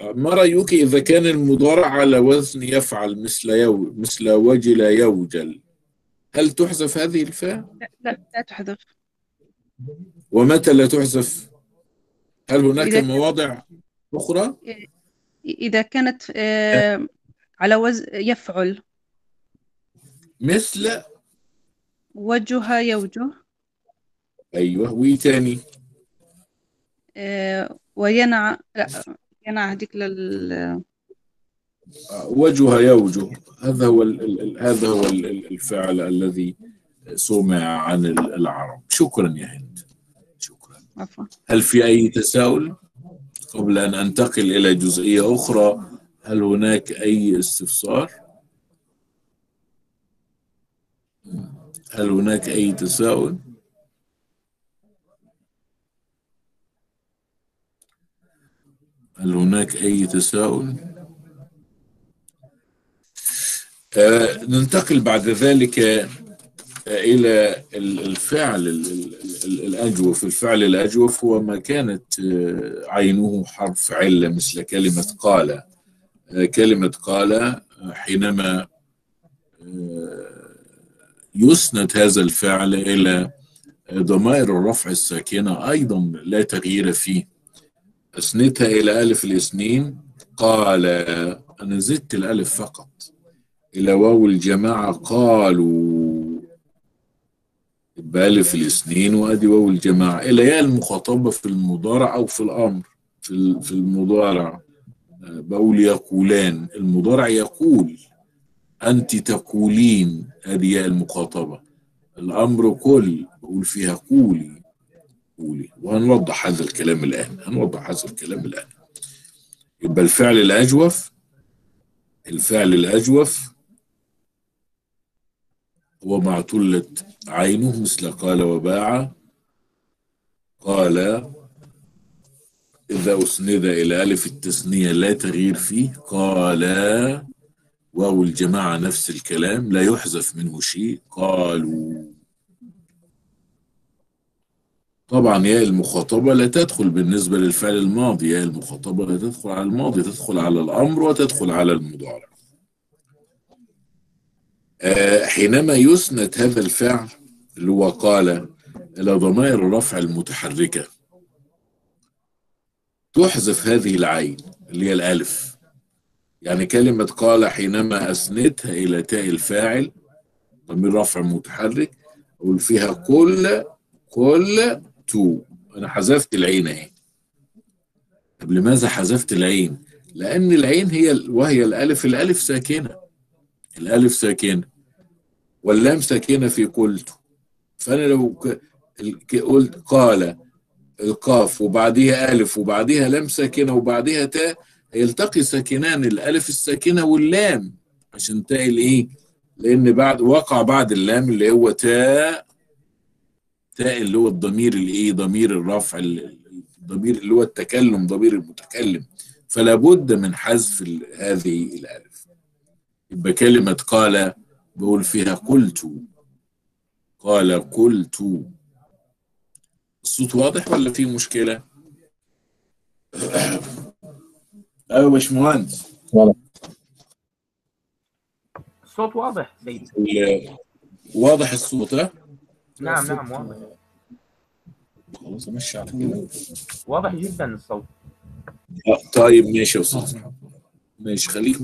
ما رأيك إذا كان المضارع على وزن يفعل مثل يو مثل وجل يوجل؟ هل تحذف هذه الفاء؟ لا لا تحذف. ومتى لا تحذف؟ هل هناك مواضع أخرى؟ إذا كانت آه، على وزن يفعل. مثل؟ وجه يوجه. أيوه وإيه تاني؟ وينع لا ينع هذيك لل وجه يوجه. هذا هو ال- هذا هو ال- ال- الفعل الذي سمع عن ال- العرب. شكرا يا هند. شكرا. عفوا. هل في أي تساؤل؟ قبل أن أنتقل إلى جزئية أخرى هل هناك أي استفسار؟ هل هناك أي تساؤل؟ هل هناك أي تساؤل؟ آه، ننتقل بعد ذلك آه، إلى ال- الفعل ال- ال- ال- الأجوف. الفعل الأجوف هو ما كانت آه، عينه حرف علة مثل كلمة قال. آه، كلمة قال حينما يسند هذا الفعل إلى ضمائر الرفع الساكنة أيضا لا تغيير فيه. أسندها إلى ألف الاثنين. قال أنا زدت الألف فقط. إلى واو الجماعة قالوا بألف الاثنين وأدي واو الجماعة. إلى ياء المخاطبة في المضارع أو في الأمر في في المضارع. بقول يقولان. المضارع يقول أنت تقولين. هذه المخاطبة. الأمر كل بقول فيها قولي. قولي. وهنوضح هذا الكلام الآن هنوضح هذا الكلام الآن. يبقى الفعل الأجوف الفعل الأجوف هو معتلة عينه مثل قال وباع قال إذا أسند إلى ألف التثنية لا تغيير فيه قال واو الجماعة نفس الكلام لا يحذف منه شيء قالوا طبعا ياء المخاطبة لا تدخل بالنسبة للفعل الماضي ياء المخاطبة لا تدخل على الماضي تدخل على الأمر وتدخل على المضارع. آه، حينما يسند هذا الفعل اللي هو قال إلى ضمائر الرفع المتحركة تحذف هذه العين اللي هي الألف. يعني كلمة قال حينما أسندها إلى تاء الفاعل ضمير رفع متحرك أقول فيها كل كل تو. أنا حذفت العين أهي. طب لماذا حذفت العين؟ لأن العين هي وهي الألف الألف ساكنة. الألف ساكنة. واللام ساكنة في قلت. فأنا لو قلت قال القاف وبعديها ألف وبعديها لام ساكنة وبعديها تاء يلتقي ساكنان الألف الساكنة واللام عشان تاء الإيه؟ لأن بعد وقع بعد اللام اللي هو تاء تاء اللي هو الضمير الإيه؟ ضمير الرفع ال- الضمير اللي هو التكلم ضمير المتكلم فلا بد من حذف هذه الألف يبقى كلمة قال بقول فيها قلت قال قلت الصوت واضح ولا في مشكلة؟ أيوه يا باشمهندس الصوت واضح واضح الصوت ها؟ نعم نعم واضح. خلاص امشي على كده. واضح جدا الصوت. آه، طيب ماشي يا أستاذ. ماشي خليك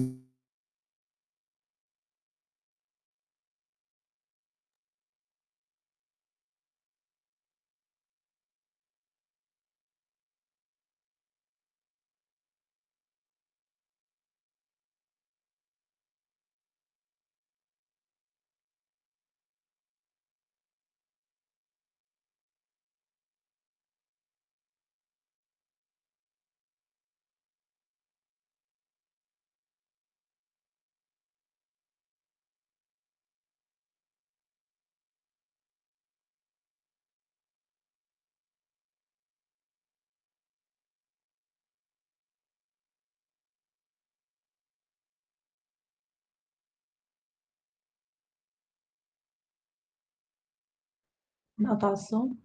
انقطع الصوت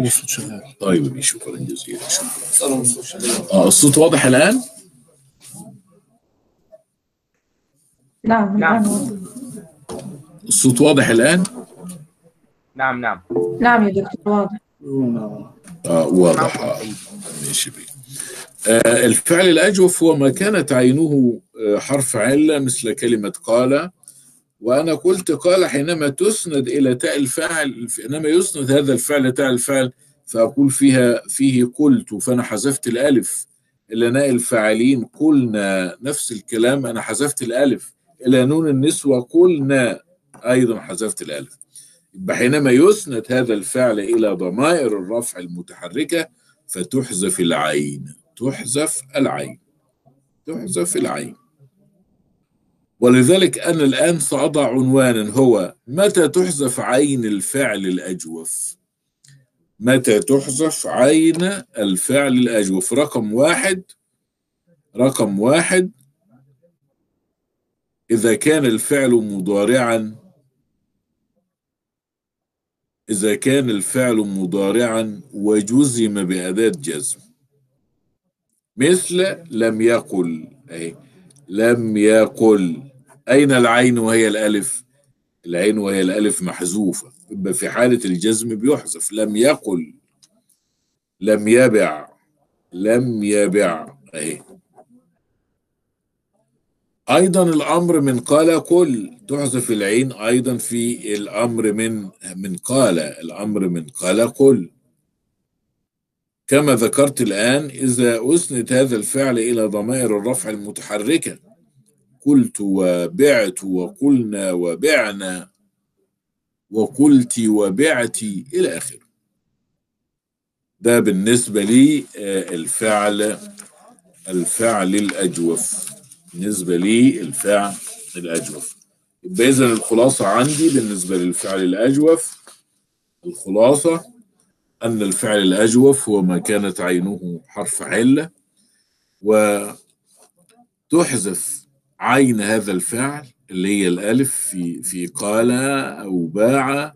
الصوت شغال طيب شكرا جزيلا شكرا سألهم الصوت واضح الآن؟ نعم نعم. الصوت واضح الآن؟ نعم نعم نعم يا دكتور واضح آه واضح آه. ماشي بيه. آه الفعل الأجوف هو ما كانت عينه آه حرف علة مثل كلمة قال وأنا قلت قال حينما تسند إلى تاء الفاعل حينما يسند هذا الفعل تاء الفاعل فأقول فيها فيه قلت فأنا حذفت الألف. إلى ناء الفاعلين قلنا نفس الكلام أنا حذفت الألف. إلى نون النسوة قلنا أيضا حذفت الألف. حينما يسند هذا الفعل إلى ضمائر الرفع المتحركة فتحذف العين. تحذف العين. تحذف العين. ولذلك أنا الآن سأضع عنوانا هو متى تحذف عين الفعل الأجوف؟ متى تحذف عين الفعل الأجوف؟ رقم واحد رقم واحد إذا كان الفعل مضارعا إذا كان الفعل مضارعا وجزم بأداة جزم مثل لم يقل أهي لم يقل. أين العين وهي الألف؟ العين وهي الألف محذوفة. في حالة الجزم بيحذف. لم يقل. لم يبع. لم يبع. أهي. أيضا الأمر من قال كل تحذف العين أيضا في الأمر من من قال. الأمر من قال كل كما ذكرت الآن إذا أسند هذا الفعل إلى ضمائر الرفع المتحركة قلت وبعت وقلنا وبعنا وقلت وبعت إلى آخره. ده بالنسبة لي آه، الفعل الفعل الأجوف. بالنسبة لي الفعل الأجوف. يبقى إذا الخلاصة عندي بالنسبة للفعل الأجوف الخلاصة أن الفعل الأجوف هو ما كانت عينه حرف علة وتحذف عين هذا الفعل اللي هي الألف في في قال أو باع.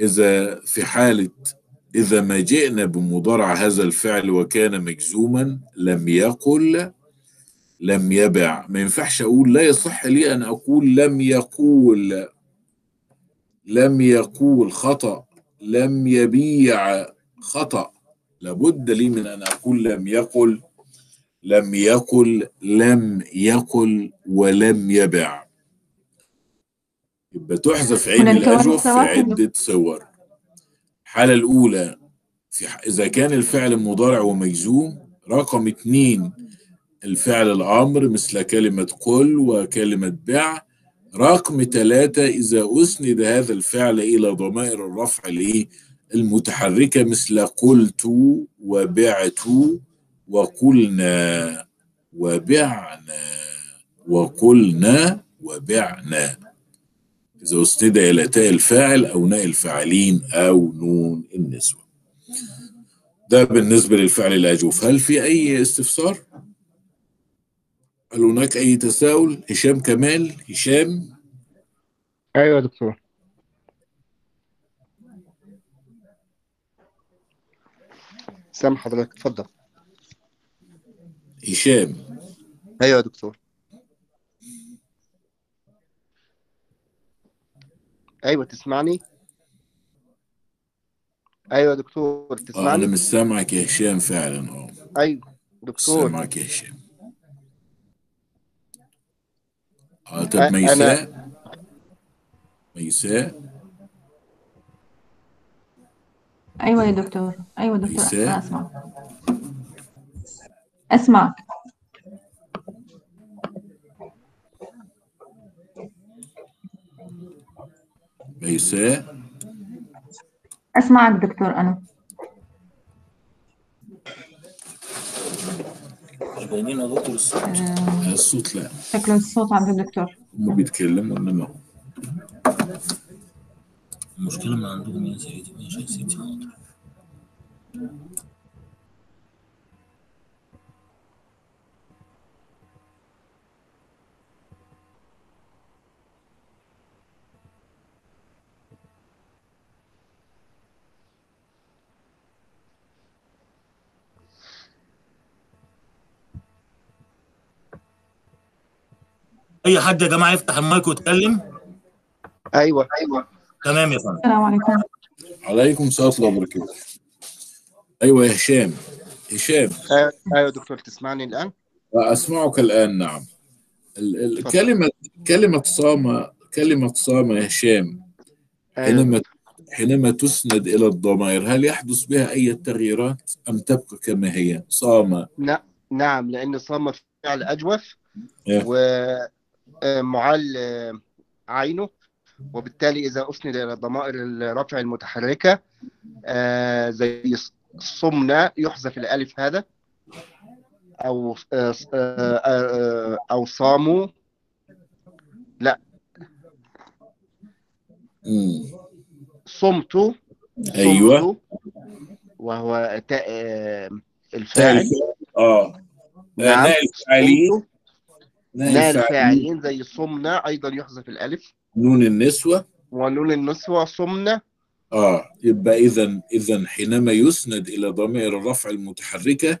إذا في حالة إذا ما جئنا بمضارع هذا الفعل وكان مجزوما لم يقل لم يبع. ما ينفعش أقول لا يصح لي أن أقول لم يقول لم يقول خطأ. لم يبيع خطأ. لابد لي من أن أقول لم يقل لم يقل لم يقل ولم يبع. يبقى تحذف عين الأجوف في. عدة صور. الحالة الأولى في إذا كان الفعل مضارع ومجزوم رقم اتنين الفعل الأمر مثل كلمة قل وكلمة بع رقم ثلاثة إذا أسند هذا الفعل إلى ضمائر الرفع؟ المتحركة مثل قلت وبعت وقلنا وبعنا وقلنا وبعنا إذا أسند إلى تاء الفاعل أو ناء الفاعلين أو نون النسوة ده بالنسبة للفعل الأجوف هل في أي استفسار؟ هل هناك أي تساؤل؟ هشام كمال هشام. أيوه يا دكتور. سامح حضرتك اتفضل. هشام. أيوه يا دكتور. أيوه تسمعني؟ أيوه يا دكتور أنا تسمعني؟ مش سامعك يا هشام فعلا آه. أيوه مش دكتور. سامعك يا هشام. أ- طب ميساء ميساء. أيوة يا دكتور. أيوة دكتور ميساء؟ أنا أسمع. أسمعك ميساء. أسمعك دكتور أنا. مش باينين يا دكتور الصوت. آه، الصوت لا. شكله الصوت عند الدكتور. هم بيتكلموا إنما هو المشكلة ما عندهم يا سيدي ماشي يا سيدي حاضر أي حد يا جماعة يفتح المايك ويتكلم؟ أيوه. أيوه تمام يا فندم. السلام عليكم. عليكم السلام ورحمة الله وبركاته. أيوه يا هشام. هشام. آه، أيوه دكتور تسمعني الآن؟ أسمعك الآن نعم. ال- ال- كلمة كلمة صام كلمة صام يا هشام. آه، حينما حينما تسند إلى الضمائر هل يحدث بها أي تغييرات أم تبقى كما هي؟ صام ن- نعم لأن صام فعل أجوف. إيه. ومعل عينه وبالتالي إذا اسند إلى ضمائر الرفع المتحركة آه، زي صمنا يحذف الألف هذا أو آه، آه، أو صاموا مم. صمت. أيوه. وهو تاء الفاعل. آه. نعم. الفاعلين الفاعلين فاعلين زي صمنا أيضا يحذف الألف. نون النسوة. ونون النسوة صمنا. آه يبقى اذا اذا حينما يسند إلى ضمائر الرفع المتحركة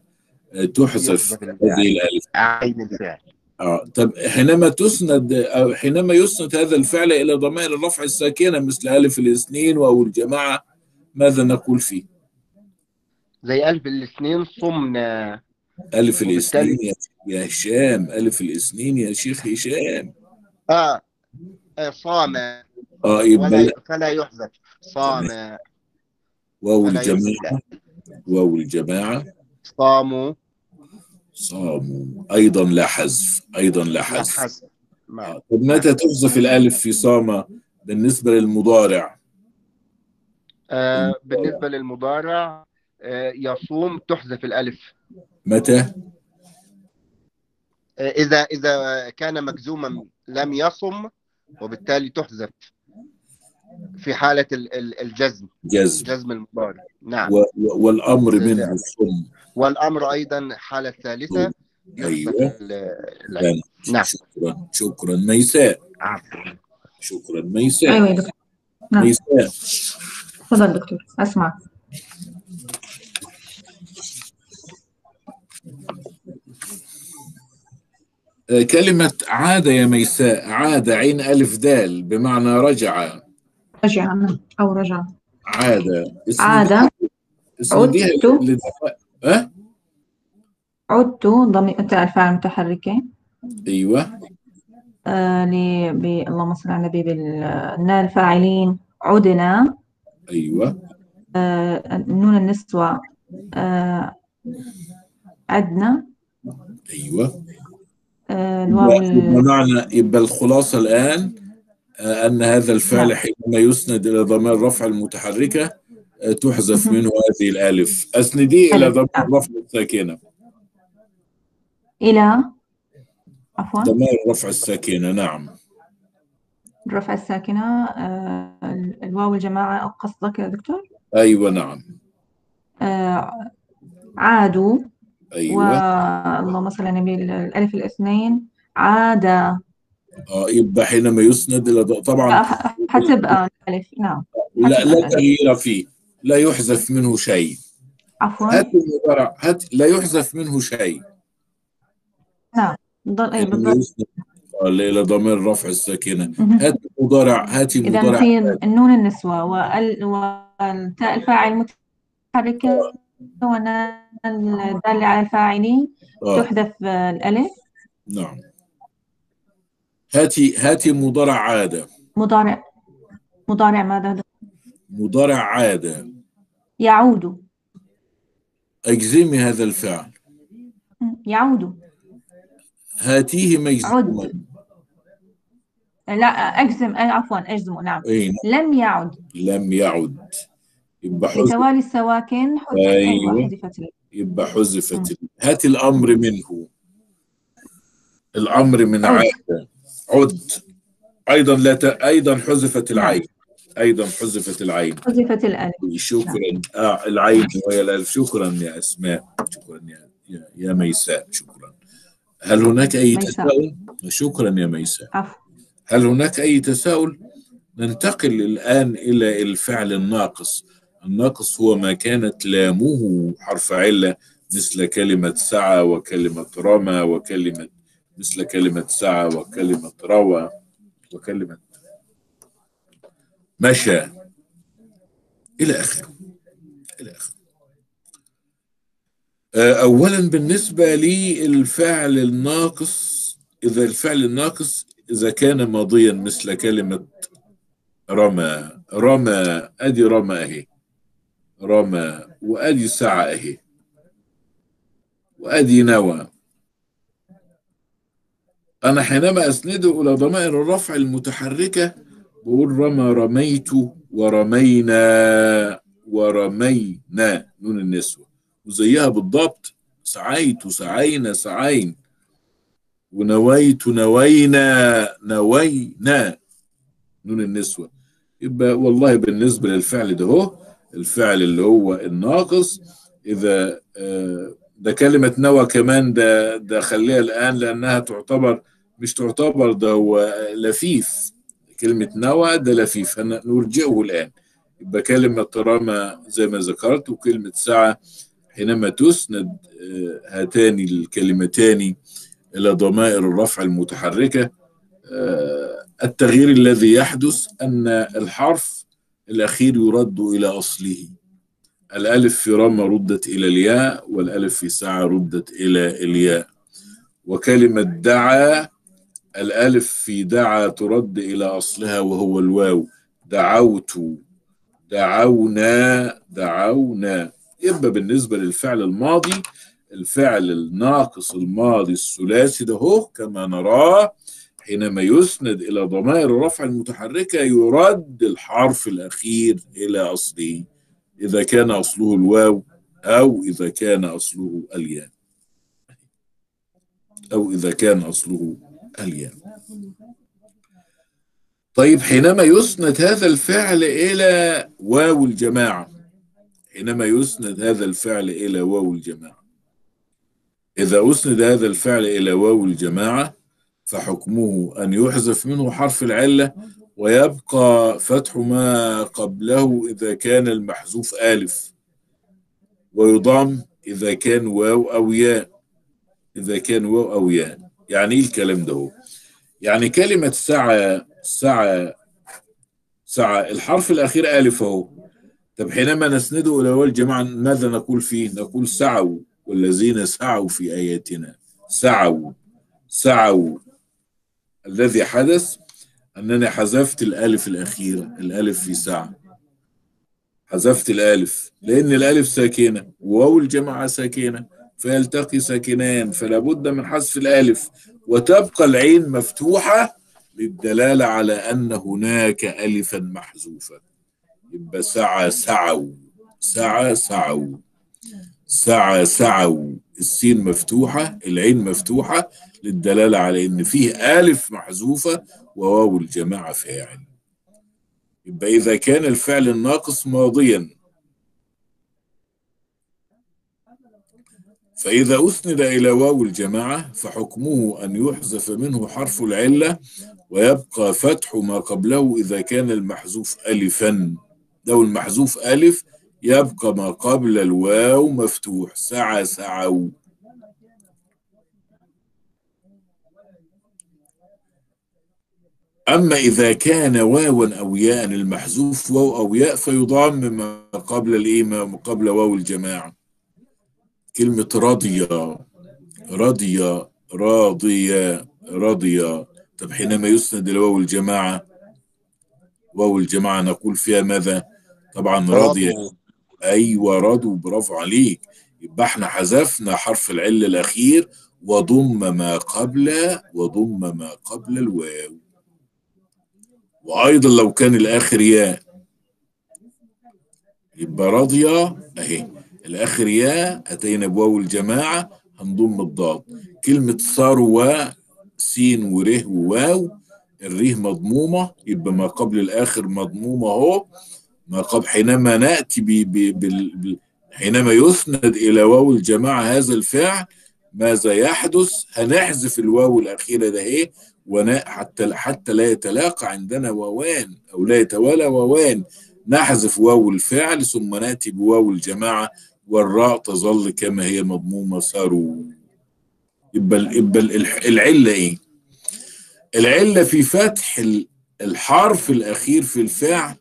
آه، تحذف. هذه الألف. عين الفعل آه طب حينما تسند أو حينما يسند هذا الفعل إلى ضمائر الرفع الساكنة مثل ألف الاثنين أو الجماعة ماذا نقول فيه؟ زي ألف الاثنين صمنا. ألف وبالتالي- الاثنين يا هشام ألف الاثنين يا شيخ هشام. آه, آه صام آه يبقى فلا يحذف. صام واو يحذف. واو الجماعة. صاموا صاموا أيضا لا حذف. أيضا لا حذف. آه، طب متى تحذف الألف في صام بالنسبة للمضارع؟ آه بالنسبة للمضارع آه يصوم تحذف الألف. متى؟ آه إذا إذا كان مجزوما لم يصم وبالتالي تحذف في حالة ال- ال- الجزم. جزم. جزم المضارع. نعم. و- و- والأمر منه الصم والأمر أيضا حالة ثالثة. أيوة. العين. نعم. شكرا شكرا. ميساء. عفوا. شكرا. ميساء. أيوة يا دكتور. نعم. ميساء. تفضل دكتور. أسمع. كلمة عاد يا ميساء عاد عين ألف دال بمعنى رجع. رجع. أو رجع. عاد. عاد. عدت. أه؟ عدت. ضمير الفاعل المتحركة أيوه. آه. ب... اللهم صل على النبي بالنال فاعلين عدنا. أيوه. آه نون النسوة. آه عدنا. أيوه. آه الواو يبقى الخلاصة الآن آه، أن هذا الفعل نعم. حينما يسند إلى ضمير الرفع المتحركة آه، تحذف. منه هذه الألف أسنديه إلى ألف. ضمير. الرفع الساكنة إلى عفوا ضمير الرفع الساكنة نعم الرفع الساكنة آه ال- الواو الجماعة قصدك يا دكتور أيوه نعم آه عادوا أيوه. واللهم صل على النبي الألف الاثنين. عاد آه يبقى حينما يسند إلى ض- طبعا حتبقى الألف نعم. لا لا تغيير فيه. لا يحذف منه شيء. عفوا. هات المضارع. هات لا يحذف منه شيء. نعم. ضل حينما بالضبط. إلى ضمير الرفع الساكنة. هات المضارع. هاتي إذا المضارع. في النون النسوة وال والتاء الفاعل المتحركة. والنال الدالة على الفاعلين آه. تحذف آه، الألف. نعم. هاتي هاتي مضارع عادة. مضارع مضارع ماذا؟ مضارع عادة. يعود. أجزمي هذا الفعل. يعود. هاتيه مجزوما لا أجزم آه، عفوا أجزم نعم. أي لم يعد. لم يعد. يبقى حذف بتوالي السواكن حذفت ال- يبقى حذفت هات الأمر منه. الأمر من. عاد. عد. أيضا لا ت... أيضا حذفت العين. أيضا حذفت العين. حذفت الألف. شكرا. آه العين وهي الألف. شكرا يا أسماء. شكرا يا يا, يا ميساء. شكرا. هل هناك أي ميساء. تساؤل؟ شكرا يا ميساء. هل هناك أي تساؤل؟ ننتقل الآن إلى الفعل الناقص. الناقص هو ما كانت لامه حرف علة مثل كلمة سعى وكلمة رمى وكلمة مثل كلمة سعى وكلمة روى وكلمة مشى. إلى آخره إلى آخره. آه، أولا بالنسبة للفعل الناقص إذا الفعل الناقص إذا كان ماضيا مثل كلمة رمى رمى أدي رمى أهي. رمى وأدي سعى أهي وأدي نوى. أنا حينما أسنده إلى ضمائر الرفع المتحركة بقول رمى رميت ورمينا ورمينا. نون النسوة. وزيها بالضبط. سعيت سعينا سعين. ونويت نوينا نوينا. نون النسوة. يبقى والله بالنسبة للفعل ده هو الفعل اللي هو الناقص. إذا آه، ده كلمة نوى كمان ده ده خليها الآن لأنها تعتبر مش تعتبر ده هو لفيف. كلمة نوى ده لفيف نرجئه الآن. يبقى كلمة رمى زي ما ذكرت وكلمة سعى حينما تسند آه، هاتان الكلمتان إلى ضمائر الرفع المتحركة. آه، التغيير الذي يحدث أن الحرف الأخير يرد إلى أصله. الألف في رمى ردت إلى الياء والألف في سعى ردت إلى الياء. وكلمة دعا الألف في دعا ترد إلى أصلها وهو الواو. دعوت دعونا دعونا. يبقى بالنسبة للفعل الماضي الفعل الناقص الماضي الثلاثي ده هو كما نراه حينما يسند إلى ضمائر الرفع المتحركة يرد الحرف الأخير إلى أصله إذا كان أصله الواو أو إذا كان أصله الياء. أو إذا كان أصله الياء. طيب حينما يسند هذا الفعل إلى واو الجماعة حينما يسند هذا الفعل إلى واو الجماعة. إذا أسند هذا الفعل إلى واو الجماعة فحكمه أن يحذف منه حرف العلة ويبقى فتح ما قبله إذا كان المحذوف ألف. ويضم إذا كان واو أو ياء. إذا كان واو أو ياء. يعني إيه الكلام ده؟ يعني كلمة سعى سعى سعى. الحرف الأخير ألف أهو. طب حينما نسنده إلى واو الجماعة ماذا نقول فيه؟ نقول سعوا. والذين سعوا في آياتنا. سعوا. سعوا. الذي حدث أنني حذفت الألف الأخيرة الألف في سعى حذفت الألف لأن الألف ساكنة وواو الجماعة ساكنة فيلتقي ساكنان فلا بد من حذف الألف. وتبقى العين مفتوحة للدلالة على أن هناك ألفا محذوفا. يبقى سعى سعوا سعى سعوا سعى سعوا السين مفتوحة العين مفتوحة للدلالة على إن فيه ألف محذوفة وواو الجماعة فاعل يبقى إذا كان الفعل الناقص ماضيا. فإذا أسند إلى واو الجماعة فحكمه أن يحذف منه حرف العلة ويبقى فتح ما قبله إذا كان المحذوف ألفا. لو المحذوف ألف يبقى ما قبل الواو مفتوح. سعى سعوا. أما إذا كان واوا أو ياء المحذوف واو أو ياء فيضم ما قبل الإيه ما قبل واو الجماعة. كلمة رضي. رضي. راضية رضي. طب حينما يسند لواو الجماعة واو الجماعة نقول فيها ماذا؟ طبعا راضية أيوة رضوا برافو عليك. يبقى إحنا حذفنا حرف العلة الأخير وضم ما قبل وضم ما قبل الواو. وأيضا لو كان الآخر ياء يبقى راضية أهي. الآخر ياء أتينا بواو الجماعة هنضم الضاد. كلمة ثروة سين وره وواو الريه مضمومة يبقى ما قبل الآخر مضمومة أهو. ما قبل حينما نأتي ب ب بال حينما يسند إلى واو الجماعة هذا الفعل ماذا يحدث؟ هنحذف الواو الأخيرة ده إيه؟ حتى حتى لا يتلاقى عندنا واوان أو لا يتوالى واوان نحذف واو الفعل ثم نأتي بواو الجماعة والراء تظل كما هي مضمومة ساروا يبقى يبقى ال- العلة إيه؟ العلة في فتح ال- الحرف الأخير في الفعل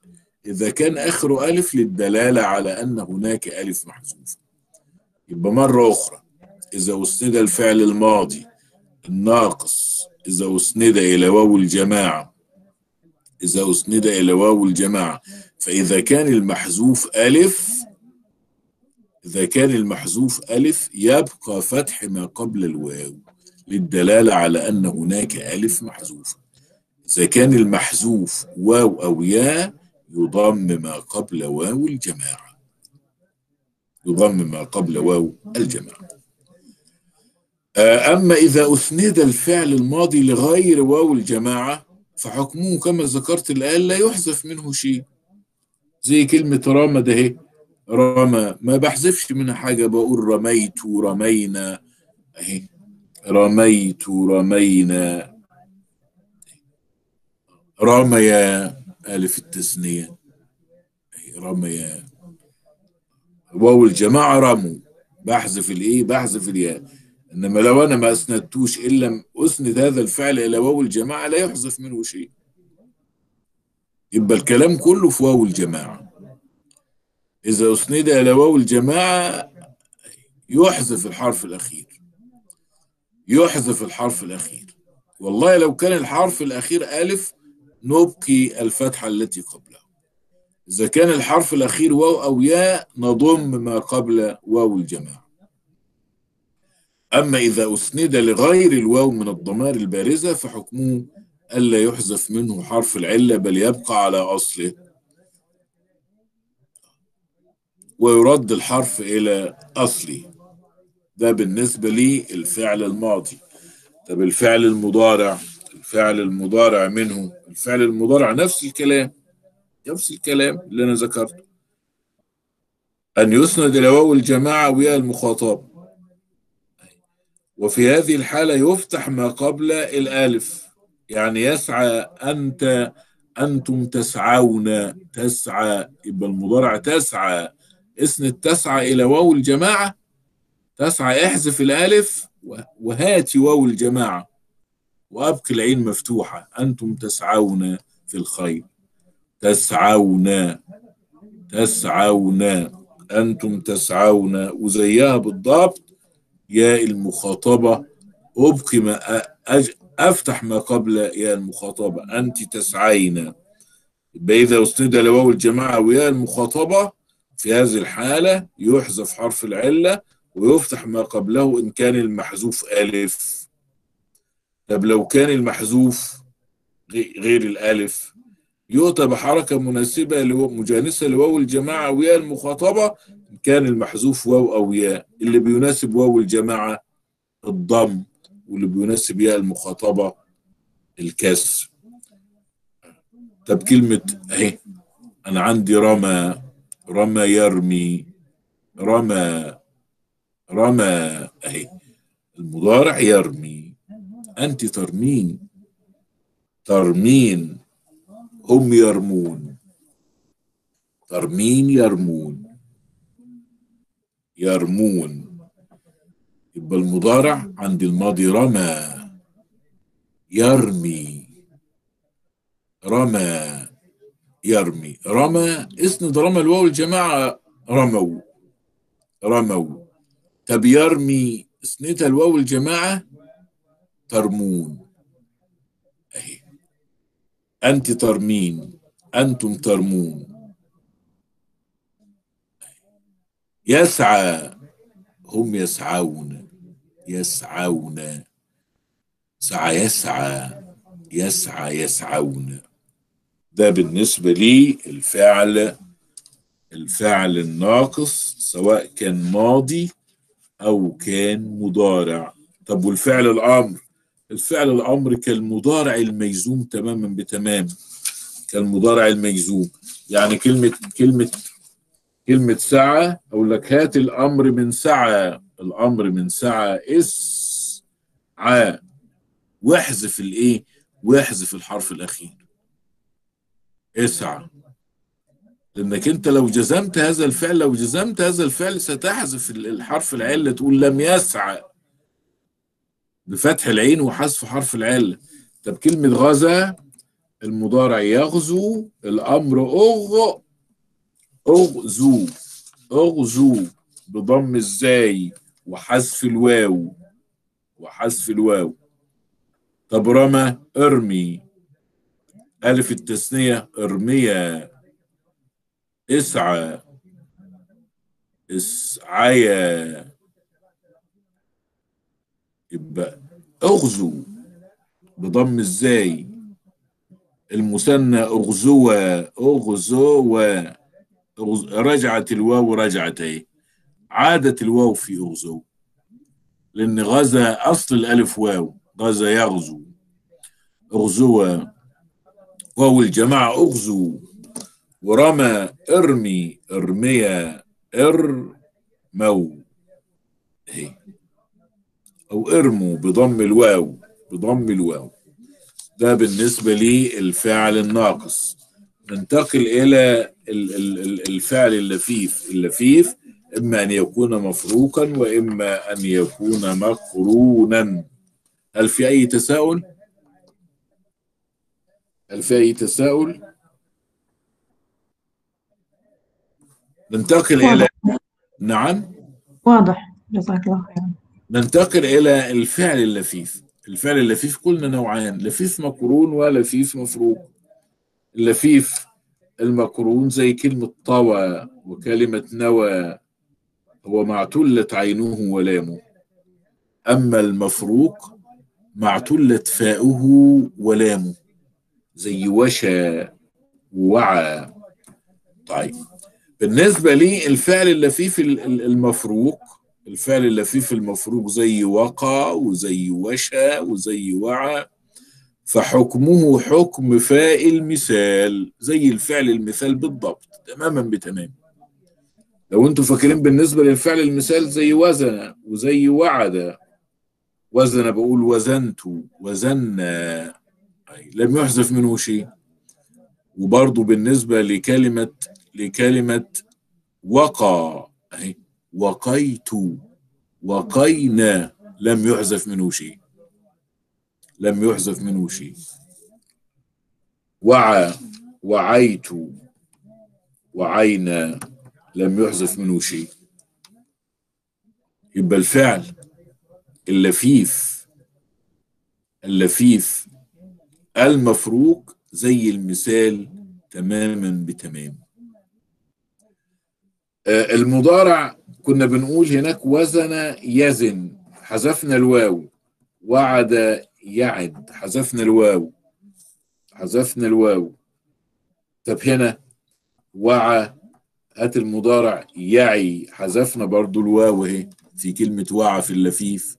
إذا كان اخره ألف للدلالة على أن هناك ألف محذوفة. يبقى مرة أخرى إذا اسند الفعل الماضي الناقص. إذا أسند إلى واو الجماعة إذا أسند إلى واو الجماعة فإذا كان المحذوف ألف إذا كان المحذوف ألف يبقى فتح ما قبل الواو للدلالة على أن هناك ألف محذوفة. إذا كان المحذوف واو أو ياء يضم ما قبل واو الجماعة. يضم ما قبل واو الجماعة. أما إذا أسند الفعل الماضي لغير واو الجماعة فحكمه كما ذكرت الآن لا يحذف منه شيء. زي كلمة رمى ده اهي رمى ما بحذفش منها حاجة بقول رميت رمينا. اهي رميت رمينا. رميا ألف التثنية أهي رميا. واو الجماعة رموا بحذف الإيه؟ بحذف الياء. إنما لو أنا ما أسندتوش ان لم أسند هذا الفعل إلى واو الجماعة لا يحذف منه شيء. يبقى الكلام كله في واو الجماعة. إذا أسند إلى واو الجماعة يحذف الحرف الأخير. يحذف الحرف الأخير. والله لو كان الحرف الأخير ألف نبقي الفتحة التي قبله إذا كان الحرف الأخير واو أو ياء نضم ما قبل واو الجماعة. أما إذا أسند لغير الواو من الضمائر البارزة فحكمه ألا يحذف منه حرف العلة بل يبقى على أصله. ويرد الحرف إلى أصله. ده بالنسبة للفعل الماضي. طب الفعل المضارع؟ الفعل المضارع منه. الفعل المضارع نفس الكلام نفس الكلام اللي أنا ذكرته. أن يسند إلى واو الجماعة ويا المخاطب وفي هذه الحالة يفتح ما قبل الألف. يعني يسعى أنت أنتم تسعون تسعى يبقى المضارع تسعى. اسند تسعى إلى واو الجماعة. تسعى احذف الألف وهاتي واو الجماعة. وأبقي العين مفتوحة. أنتم تسعون في الخير. تسعون تسعون. أنتم تسعون. وزيها بالضبط. يا المخاطبة. أبقي ما. أفتح ما قبل يا المخاطبة. أنت تسعين. يبقى إذا أسند لواو الجماعة ويا المخاطبة. في هذه الحالة يحذف حرف العلة ويفتح ما قبله إن كان المحذوف ألف. طب لو كان المحذوف غير الألف؟ يؤتى بحركة مناسبة مجانسة لواو الجماعة ويا المخاطبة كان المحذوف واو أو ياء اللي بيناسب واو الجماعة الضم واللي بيناسب ياء المخاطبة الكسر طب كلمة أهي أنا عندي رمى رمى يرمي رمى رمى أهي. المضارع يرمي أنت ترمين ترمين هم يرمون ترمين يرمون. يرمون. يبقى المضارع عند الماضي رمى. يرمي. رمى. يرمي. رمى. اسند رمى الواو الجماعة. رموا. رموا. طب يرمي. اسندها الواو الجماعة. ترمون. أهي. أنت ترمين. أنتم ترمون. يسعى هم يسعون يسعون. سعى يسعى يسعى يسعون. ده بالنسبة لي الفعل الفعل الناقص سواء كان ماضي أو كان مضارع. طب والفعل الأمر؟ الفعل الأمر كالمضارع المجزوم تماما بتمام كالمضارع المجزوم. يعني كلمة كلمة كلمة سعى أقول لك هات الأمر من سعى. الأمر من سعى اس ع واحذف الإيه؟ واحذف الحرف الأخير. اسعى. لأنك أنت لو جزمت هذا الفعل لو جزمت هذا الفعل ستحذف الحرف العلة تقول لم يسعى. بفتح العين وحذف حرف العلة طب كلمة غزا المضارع يغزو الأمر أغ أغزو أغزو بضم الزاي وحذف الواو وحذف الواو. طب رمى ارمي. ألف التثنية ارمية اسعى. اسعيا. يبقى أغزو بضم الزاي. المثنى اغزوة أغز... رجعت الواو رجعت اهي عادت الواو في اغزو لأن غزا أصل الألف واو غزا يغزو. اغزوة واو الجماعة أغزو. ورمى إرمي ارميا ارموا اهي أو ارموا بضم الواو بضم الواو. ده بالنسبة للفعل الناقص. ننتقل إلى الفعل اللفيف. اللفيف إما أن يكون مفروكا وإما أن يكون مقرونا. هل في أي تساؤل؟ هل في أي تساؤل؟ ننتقل إلى نعم. واضح. جزاك الله خيرا. ننتقل إلى الفعل اللفيف. الفعل اللفيف قلنا نوعان لفيف مقرون ولفيف مفروق. اللفيف المقرون زي كلمة طوى وكلمة نوى هو معتلت عينه ولامه. أما المفروق معتلت فاؤه ولامه. زي وشى ووعى. طيب بالنسبة لي الفعل اللفيف المفروق الفعل اللفيف المفروق زي وقع وزي وشى وزي وعى فحكمه حكم فاء المثال زي الفعل المثال بالضبط. تماما بتمام. لو أنتم فاكرين بالنسبة للفعل المثال زي وزن وزي وعد. وزن بقول وزنت وزن. لم يحذف منه شيء. وبرضه بالنسبة لكلمة لكلمة وقى. اهي وقيت وقينا لم يحذف منه شيء. لم يحذف منه شيء. وعى وعيت وعينا لم يحذف منه شيء. يبقى الفعل اللفيف اللفيف المفروق زي المثال تماما بتمام. آه المضارع كنا بنقول هناك وزن يزن حذفنا الواو وعد يعد حذفنا الواو. حذفنا الواو. طب هنا وعى هات المضارع يعي. حذفنا برضو الواو اهي. في كلمة وعى في اللفيف.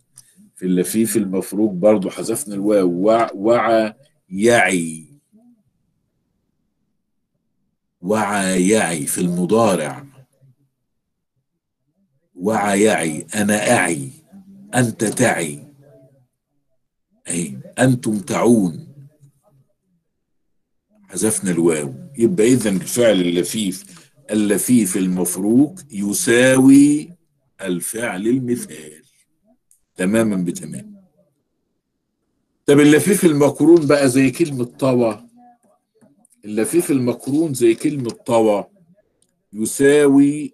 في اللفيف المفروق برضو حذفنا الواو. وع وعى يعي. وعى يعي في المضارع. وعى يعي. أنا أعي. أنت تعي. أي أنتم تعون؟ حذفنا الواو. يبقى إذا الفعل اللفيف اللفيف المفروق يساوي الفعل المثال. تماما بتمام. طب اللفيف المقرون بقى زي كلمة طوى. اللفيف المقرون زي كلمة طوى يساوي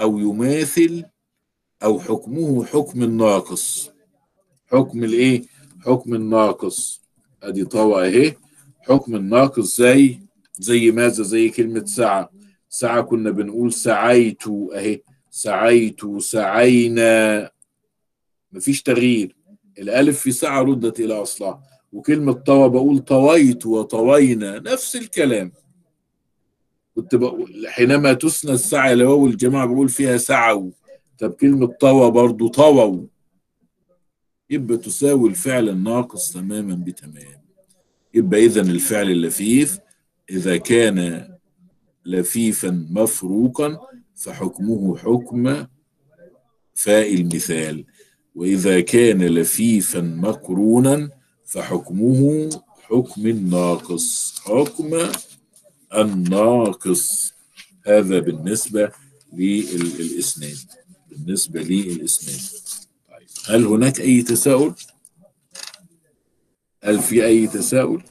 أو يماثل أو حكمه حكم الناقص. حكم الإيه؟ حكم الناقص. أدي طوى أهي. حكم الناقص زي زي ماذا؟ زي كلمة سعى سعى كنا بنقول سعيت أهي. سعيت سعينا. مفيش تغيير. الألف في سعى ردت إلى أصلها. وكلمة طوى بقول طويت وطوينا. نفس الكلام. كنت بقول حينما تسنى السعي لواو الجماعة بقول فيها سعوا. طب كلمة طوى برضو طووا يبقى تساوي الفعل الناقص تماما بتمام. يبقى إذا الفعل اللفيف إذا كان لفيفا مفروقا فحكمه حكم فاء المثال. وإذا كان لفيفا مقرونا فحكمه حكم الناقص حكم الناقص. هذا بالنسبة للإسناد. بالنسبة للإسناد. هل هناك أي تساؤل؟ هل في أي تساؤل؟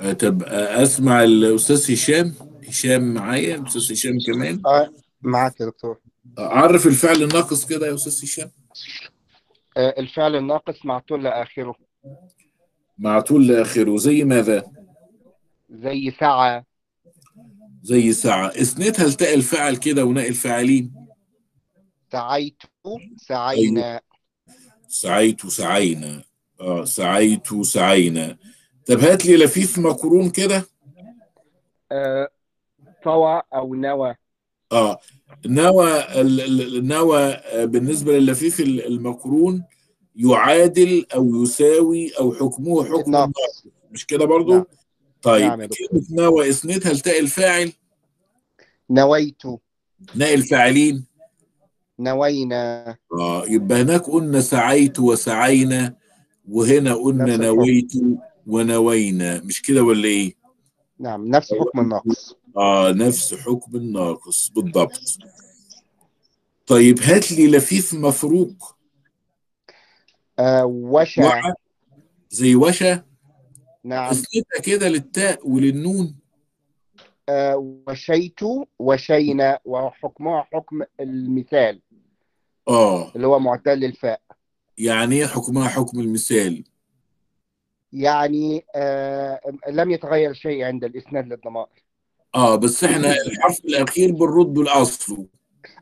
آه، طب آه، أسمع الأستاذ هشام. هشام معايا؟ الأستاذ هشام كمان؟ آه معاك يا دكتور. عرف الفعل الناقص كده يا أستاذ هشام؟ الفعل الناقص معطول لآخره. معطول لآخره. زي ماذا؟ زي سعى زي ساعة. اسندها لتاء الفاعل كده وناء الفاعلين سعيت سعينا. سعيت سعينا. آه سعيت سعينا. طب هات لي لفيف مقرون كده. آه طوى أو نوى. آه نوى النوى آه، بالنسبة لللفيف ال- المقرون يعادل أو يساوي أو حكمه حكم. الناقص مش كده برضو؟ نعم. طيب نعم. كلمة نوى اسندها لتاء الفاعل نويت. ناء الفاعلين نوينا. آه يبقى هناك قلنا سعيت وسعينا وهنا قلنا. نويت ونوينا. مش كده ولا إيه؟ نعم نفس حكم الناقص. آه نفس حكم الناقص بالضبط. طيب هات لي لفيف مفروق. آه وشى وعى زي وشا نعم. اسندها كده للتاء وللنون. آه وشيت وشينا وحكمها حكم المثال. آه. اللي هو معتل الفاء. يعني إيه حكمها حكم المثال؟ يعني آه لم يتغير شيء عند الإسناد للضمائر. آه بس إحنا الحرف الأخير بنرد لاصله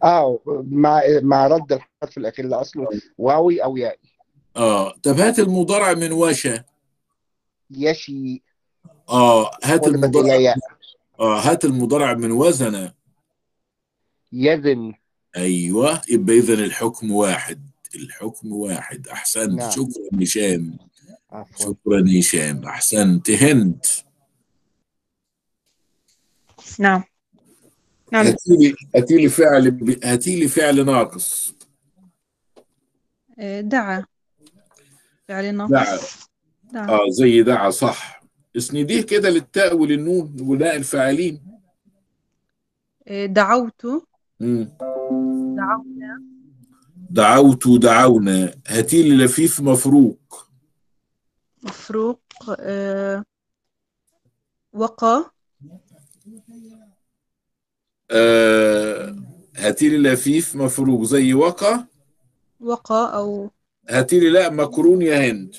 آه مع مع رد الحرف الأخير لأصله واوي أو يائي آه. طب هات المضارع من وشا يشي. آه هات المضارع آه هات المضارع من وزن يزن. أيوه يبقى اذا الحكم واحد. الحكم واحد. أحسنت. نعم. شكرا هشام. شكرا هشام. أحسنت. هند نعم. نعم. هاتي لي هاتي لي فعل ب- هاتي لي فعل ناقص. آه، دعا. فعل دعا. ناقص دعا. آه زي دعا صح. اسنديه كده للتاء وللنون ولاء الفاعلين. آه، دعوت. مم. دعونا. دعوت دعونا. هاتي لي لفيف مفروق. مفروق آه، وقى آه هاتي لي لفيف مفروق. زي وقع وقى أو هاتي لي لا مكرون يا هند.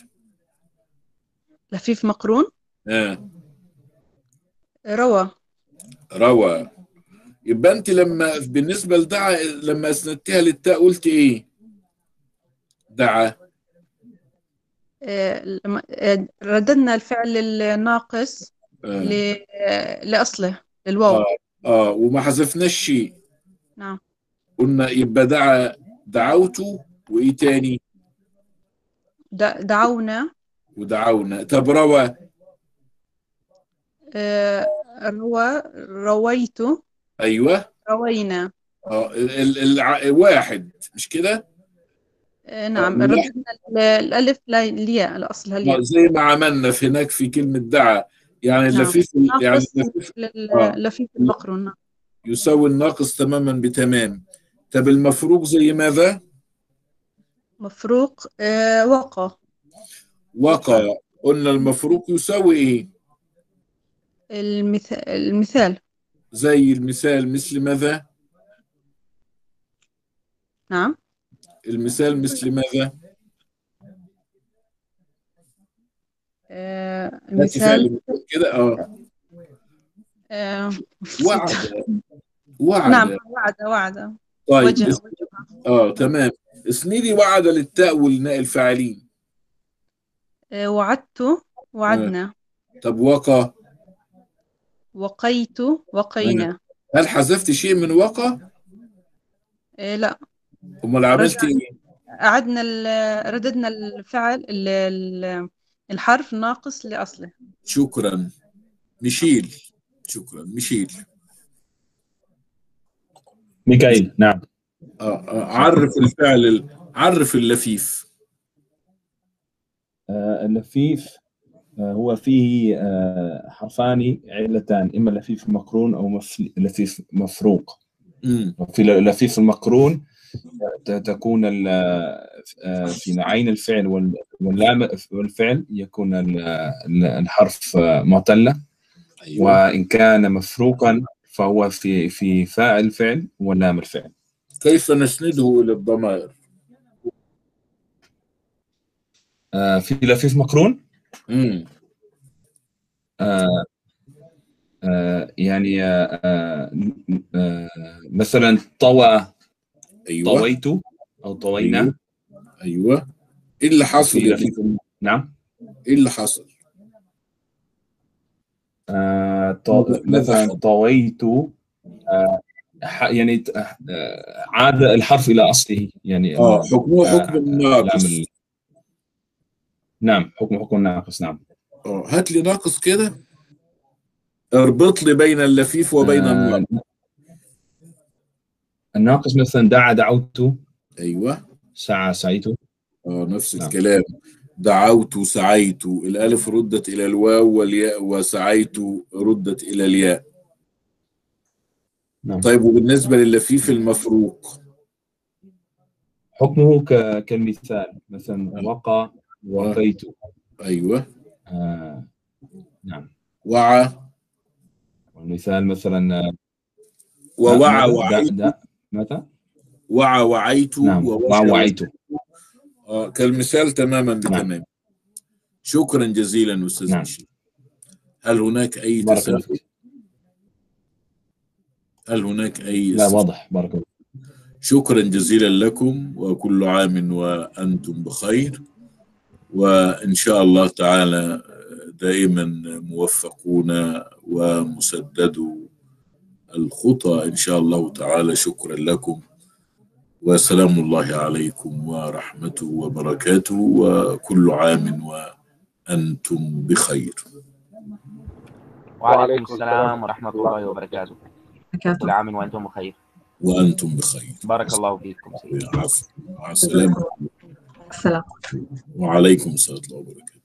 لفيف مقرون آه. روى روى يبقى انت لما بالنسبة لدعا لما أسندتها للتاء قلت إيه؟ دعا آه، آه، رددنا الفعل الناقص آه. ل- آه، لأصله للواو آه. آه وما حذفناش شيء نعم قلنا يبقى دعا دعوت وإيه تاني؟ دعونا ودعونا طب روى آه، روى رويت أيوه روينا آه ال- ال- الع- واحد مش كده؟ آه، نعم رددنا ال- الألف لا- الياء آه، زي ما عملنا في هناك في كلمة دعا يعني نعم. اللفيف يعني لل- آه. لفيف المقرون نعم. يساوي الناقص تماما بتمام طب المفروق زي ماذا؟ مفروق آه، وقى وقع قلنا المفروق يساوي إيه؟ المثال المثال زي المثال مثل ماذا؟ نعم. المثال مثل ماذا؟ آه، المثال كده آه. آه، وعد. وعد. نعم وعد وعد. طيب وجه اس- آه تمام. اسندي وعد للتاء والناء الفاعلين. آه، وعدت وعدنا. طب وقع وقيت وقينا. هل حذفت شيء من وقع؟ آه، لا. أمال عملت. إيه؟ أعدنا ال- رددنا الفعل ال- ال- الحرف ناقص لأصله. شكرا. ميشيل شكرا. ميشيل ميكائيل نعم. آه آه عرف الفعل ال- عرف اللفيف. آه، اللفيف. هو فيه آه، حرفان علتان إما لفيف مقرون أو لفيف مفروق. في اللفيف المقرون تكون ال- آه، في عين الفعل وال- واللام والفعل يكون ال- ال- الحرف آه، معتلة. أيوه. وإن كان مفروقا فهو في في فاء الفعل ولام الفعل. كيف نسنده إلى الضمائر آه، في لفيف مقرون مم. آه، آه، يعني آه، مثلا طوى أيوه. طويت أو طوينا. أيوه. إيه اللي حصل في يا نعم. إيه اللي حصل آه، طو- مثلا طويت آه، يعني آه، عاد الحرف إلى أصله يعني آه حكمه حكم الناقص. ال- نعم حكم حكم ناقص نعم. آه هات لي ناقص كده. اربط لي بين اللفيف وبين آه، الناقص الناقص مثلا دعا دعوت. أيوه. سعى سعيت. آه نفس نعم. الكلام. دعوت سعيت. الألف ردت إلى الواو والياء وسعيت ردت إلى الياء. نعم. طيب وبالنسبة لللفيف المفروق؟ حكمه ك- كالمثال. مثلا وقى وقيت أيوه. آه، نعم. وعى والمثال مثلا آه، ووعى؟ وعيت. ماذا؟ وعى وعيت نعم ووشى وعيت. آه كالمثال تماما بتمام. شكرا جزيلا أستاذ نعم. مشي هل هناك أي تساؤل؟ هل هناك أي لا؟ واضح. بارك الله شكرا جزيلا لكم وكل عام وأنتم بخير. وإن شاء الله تعالى دائما موفقون ومسددوا الخطى إن شاء الله تعالى. شكرا لكم وسلام الله عليكم ورحمته وبركاته وكل عام وأنتم بخير. وعليكم السلام ورحمة الله وبركاته. بركاته كل عام وأنتم بخير. وأنتم بخير. بارك الله فيكم. سيدي عفوا مع السلامة. السلام وعليكم السلام ورحمة الله وبركاته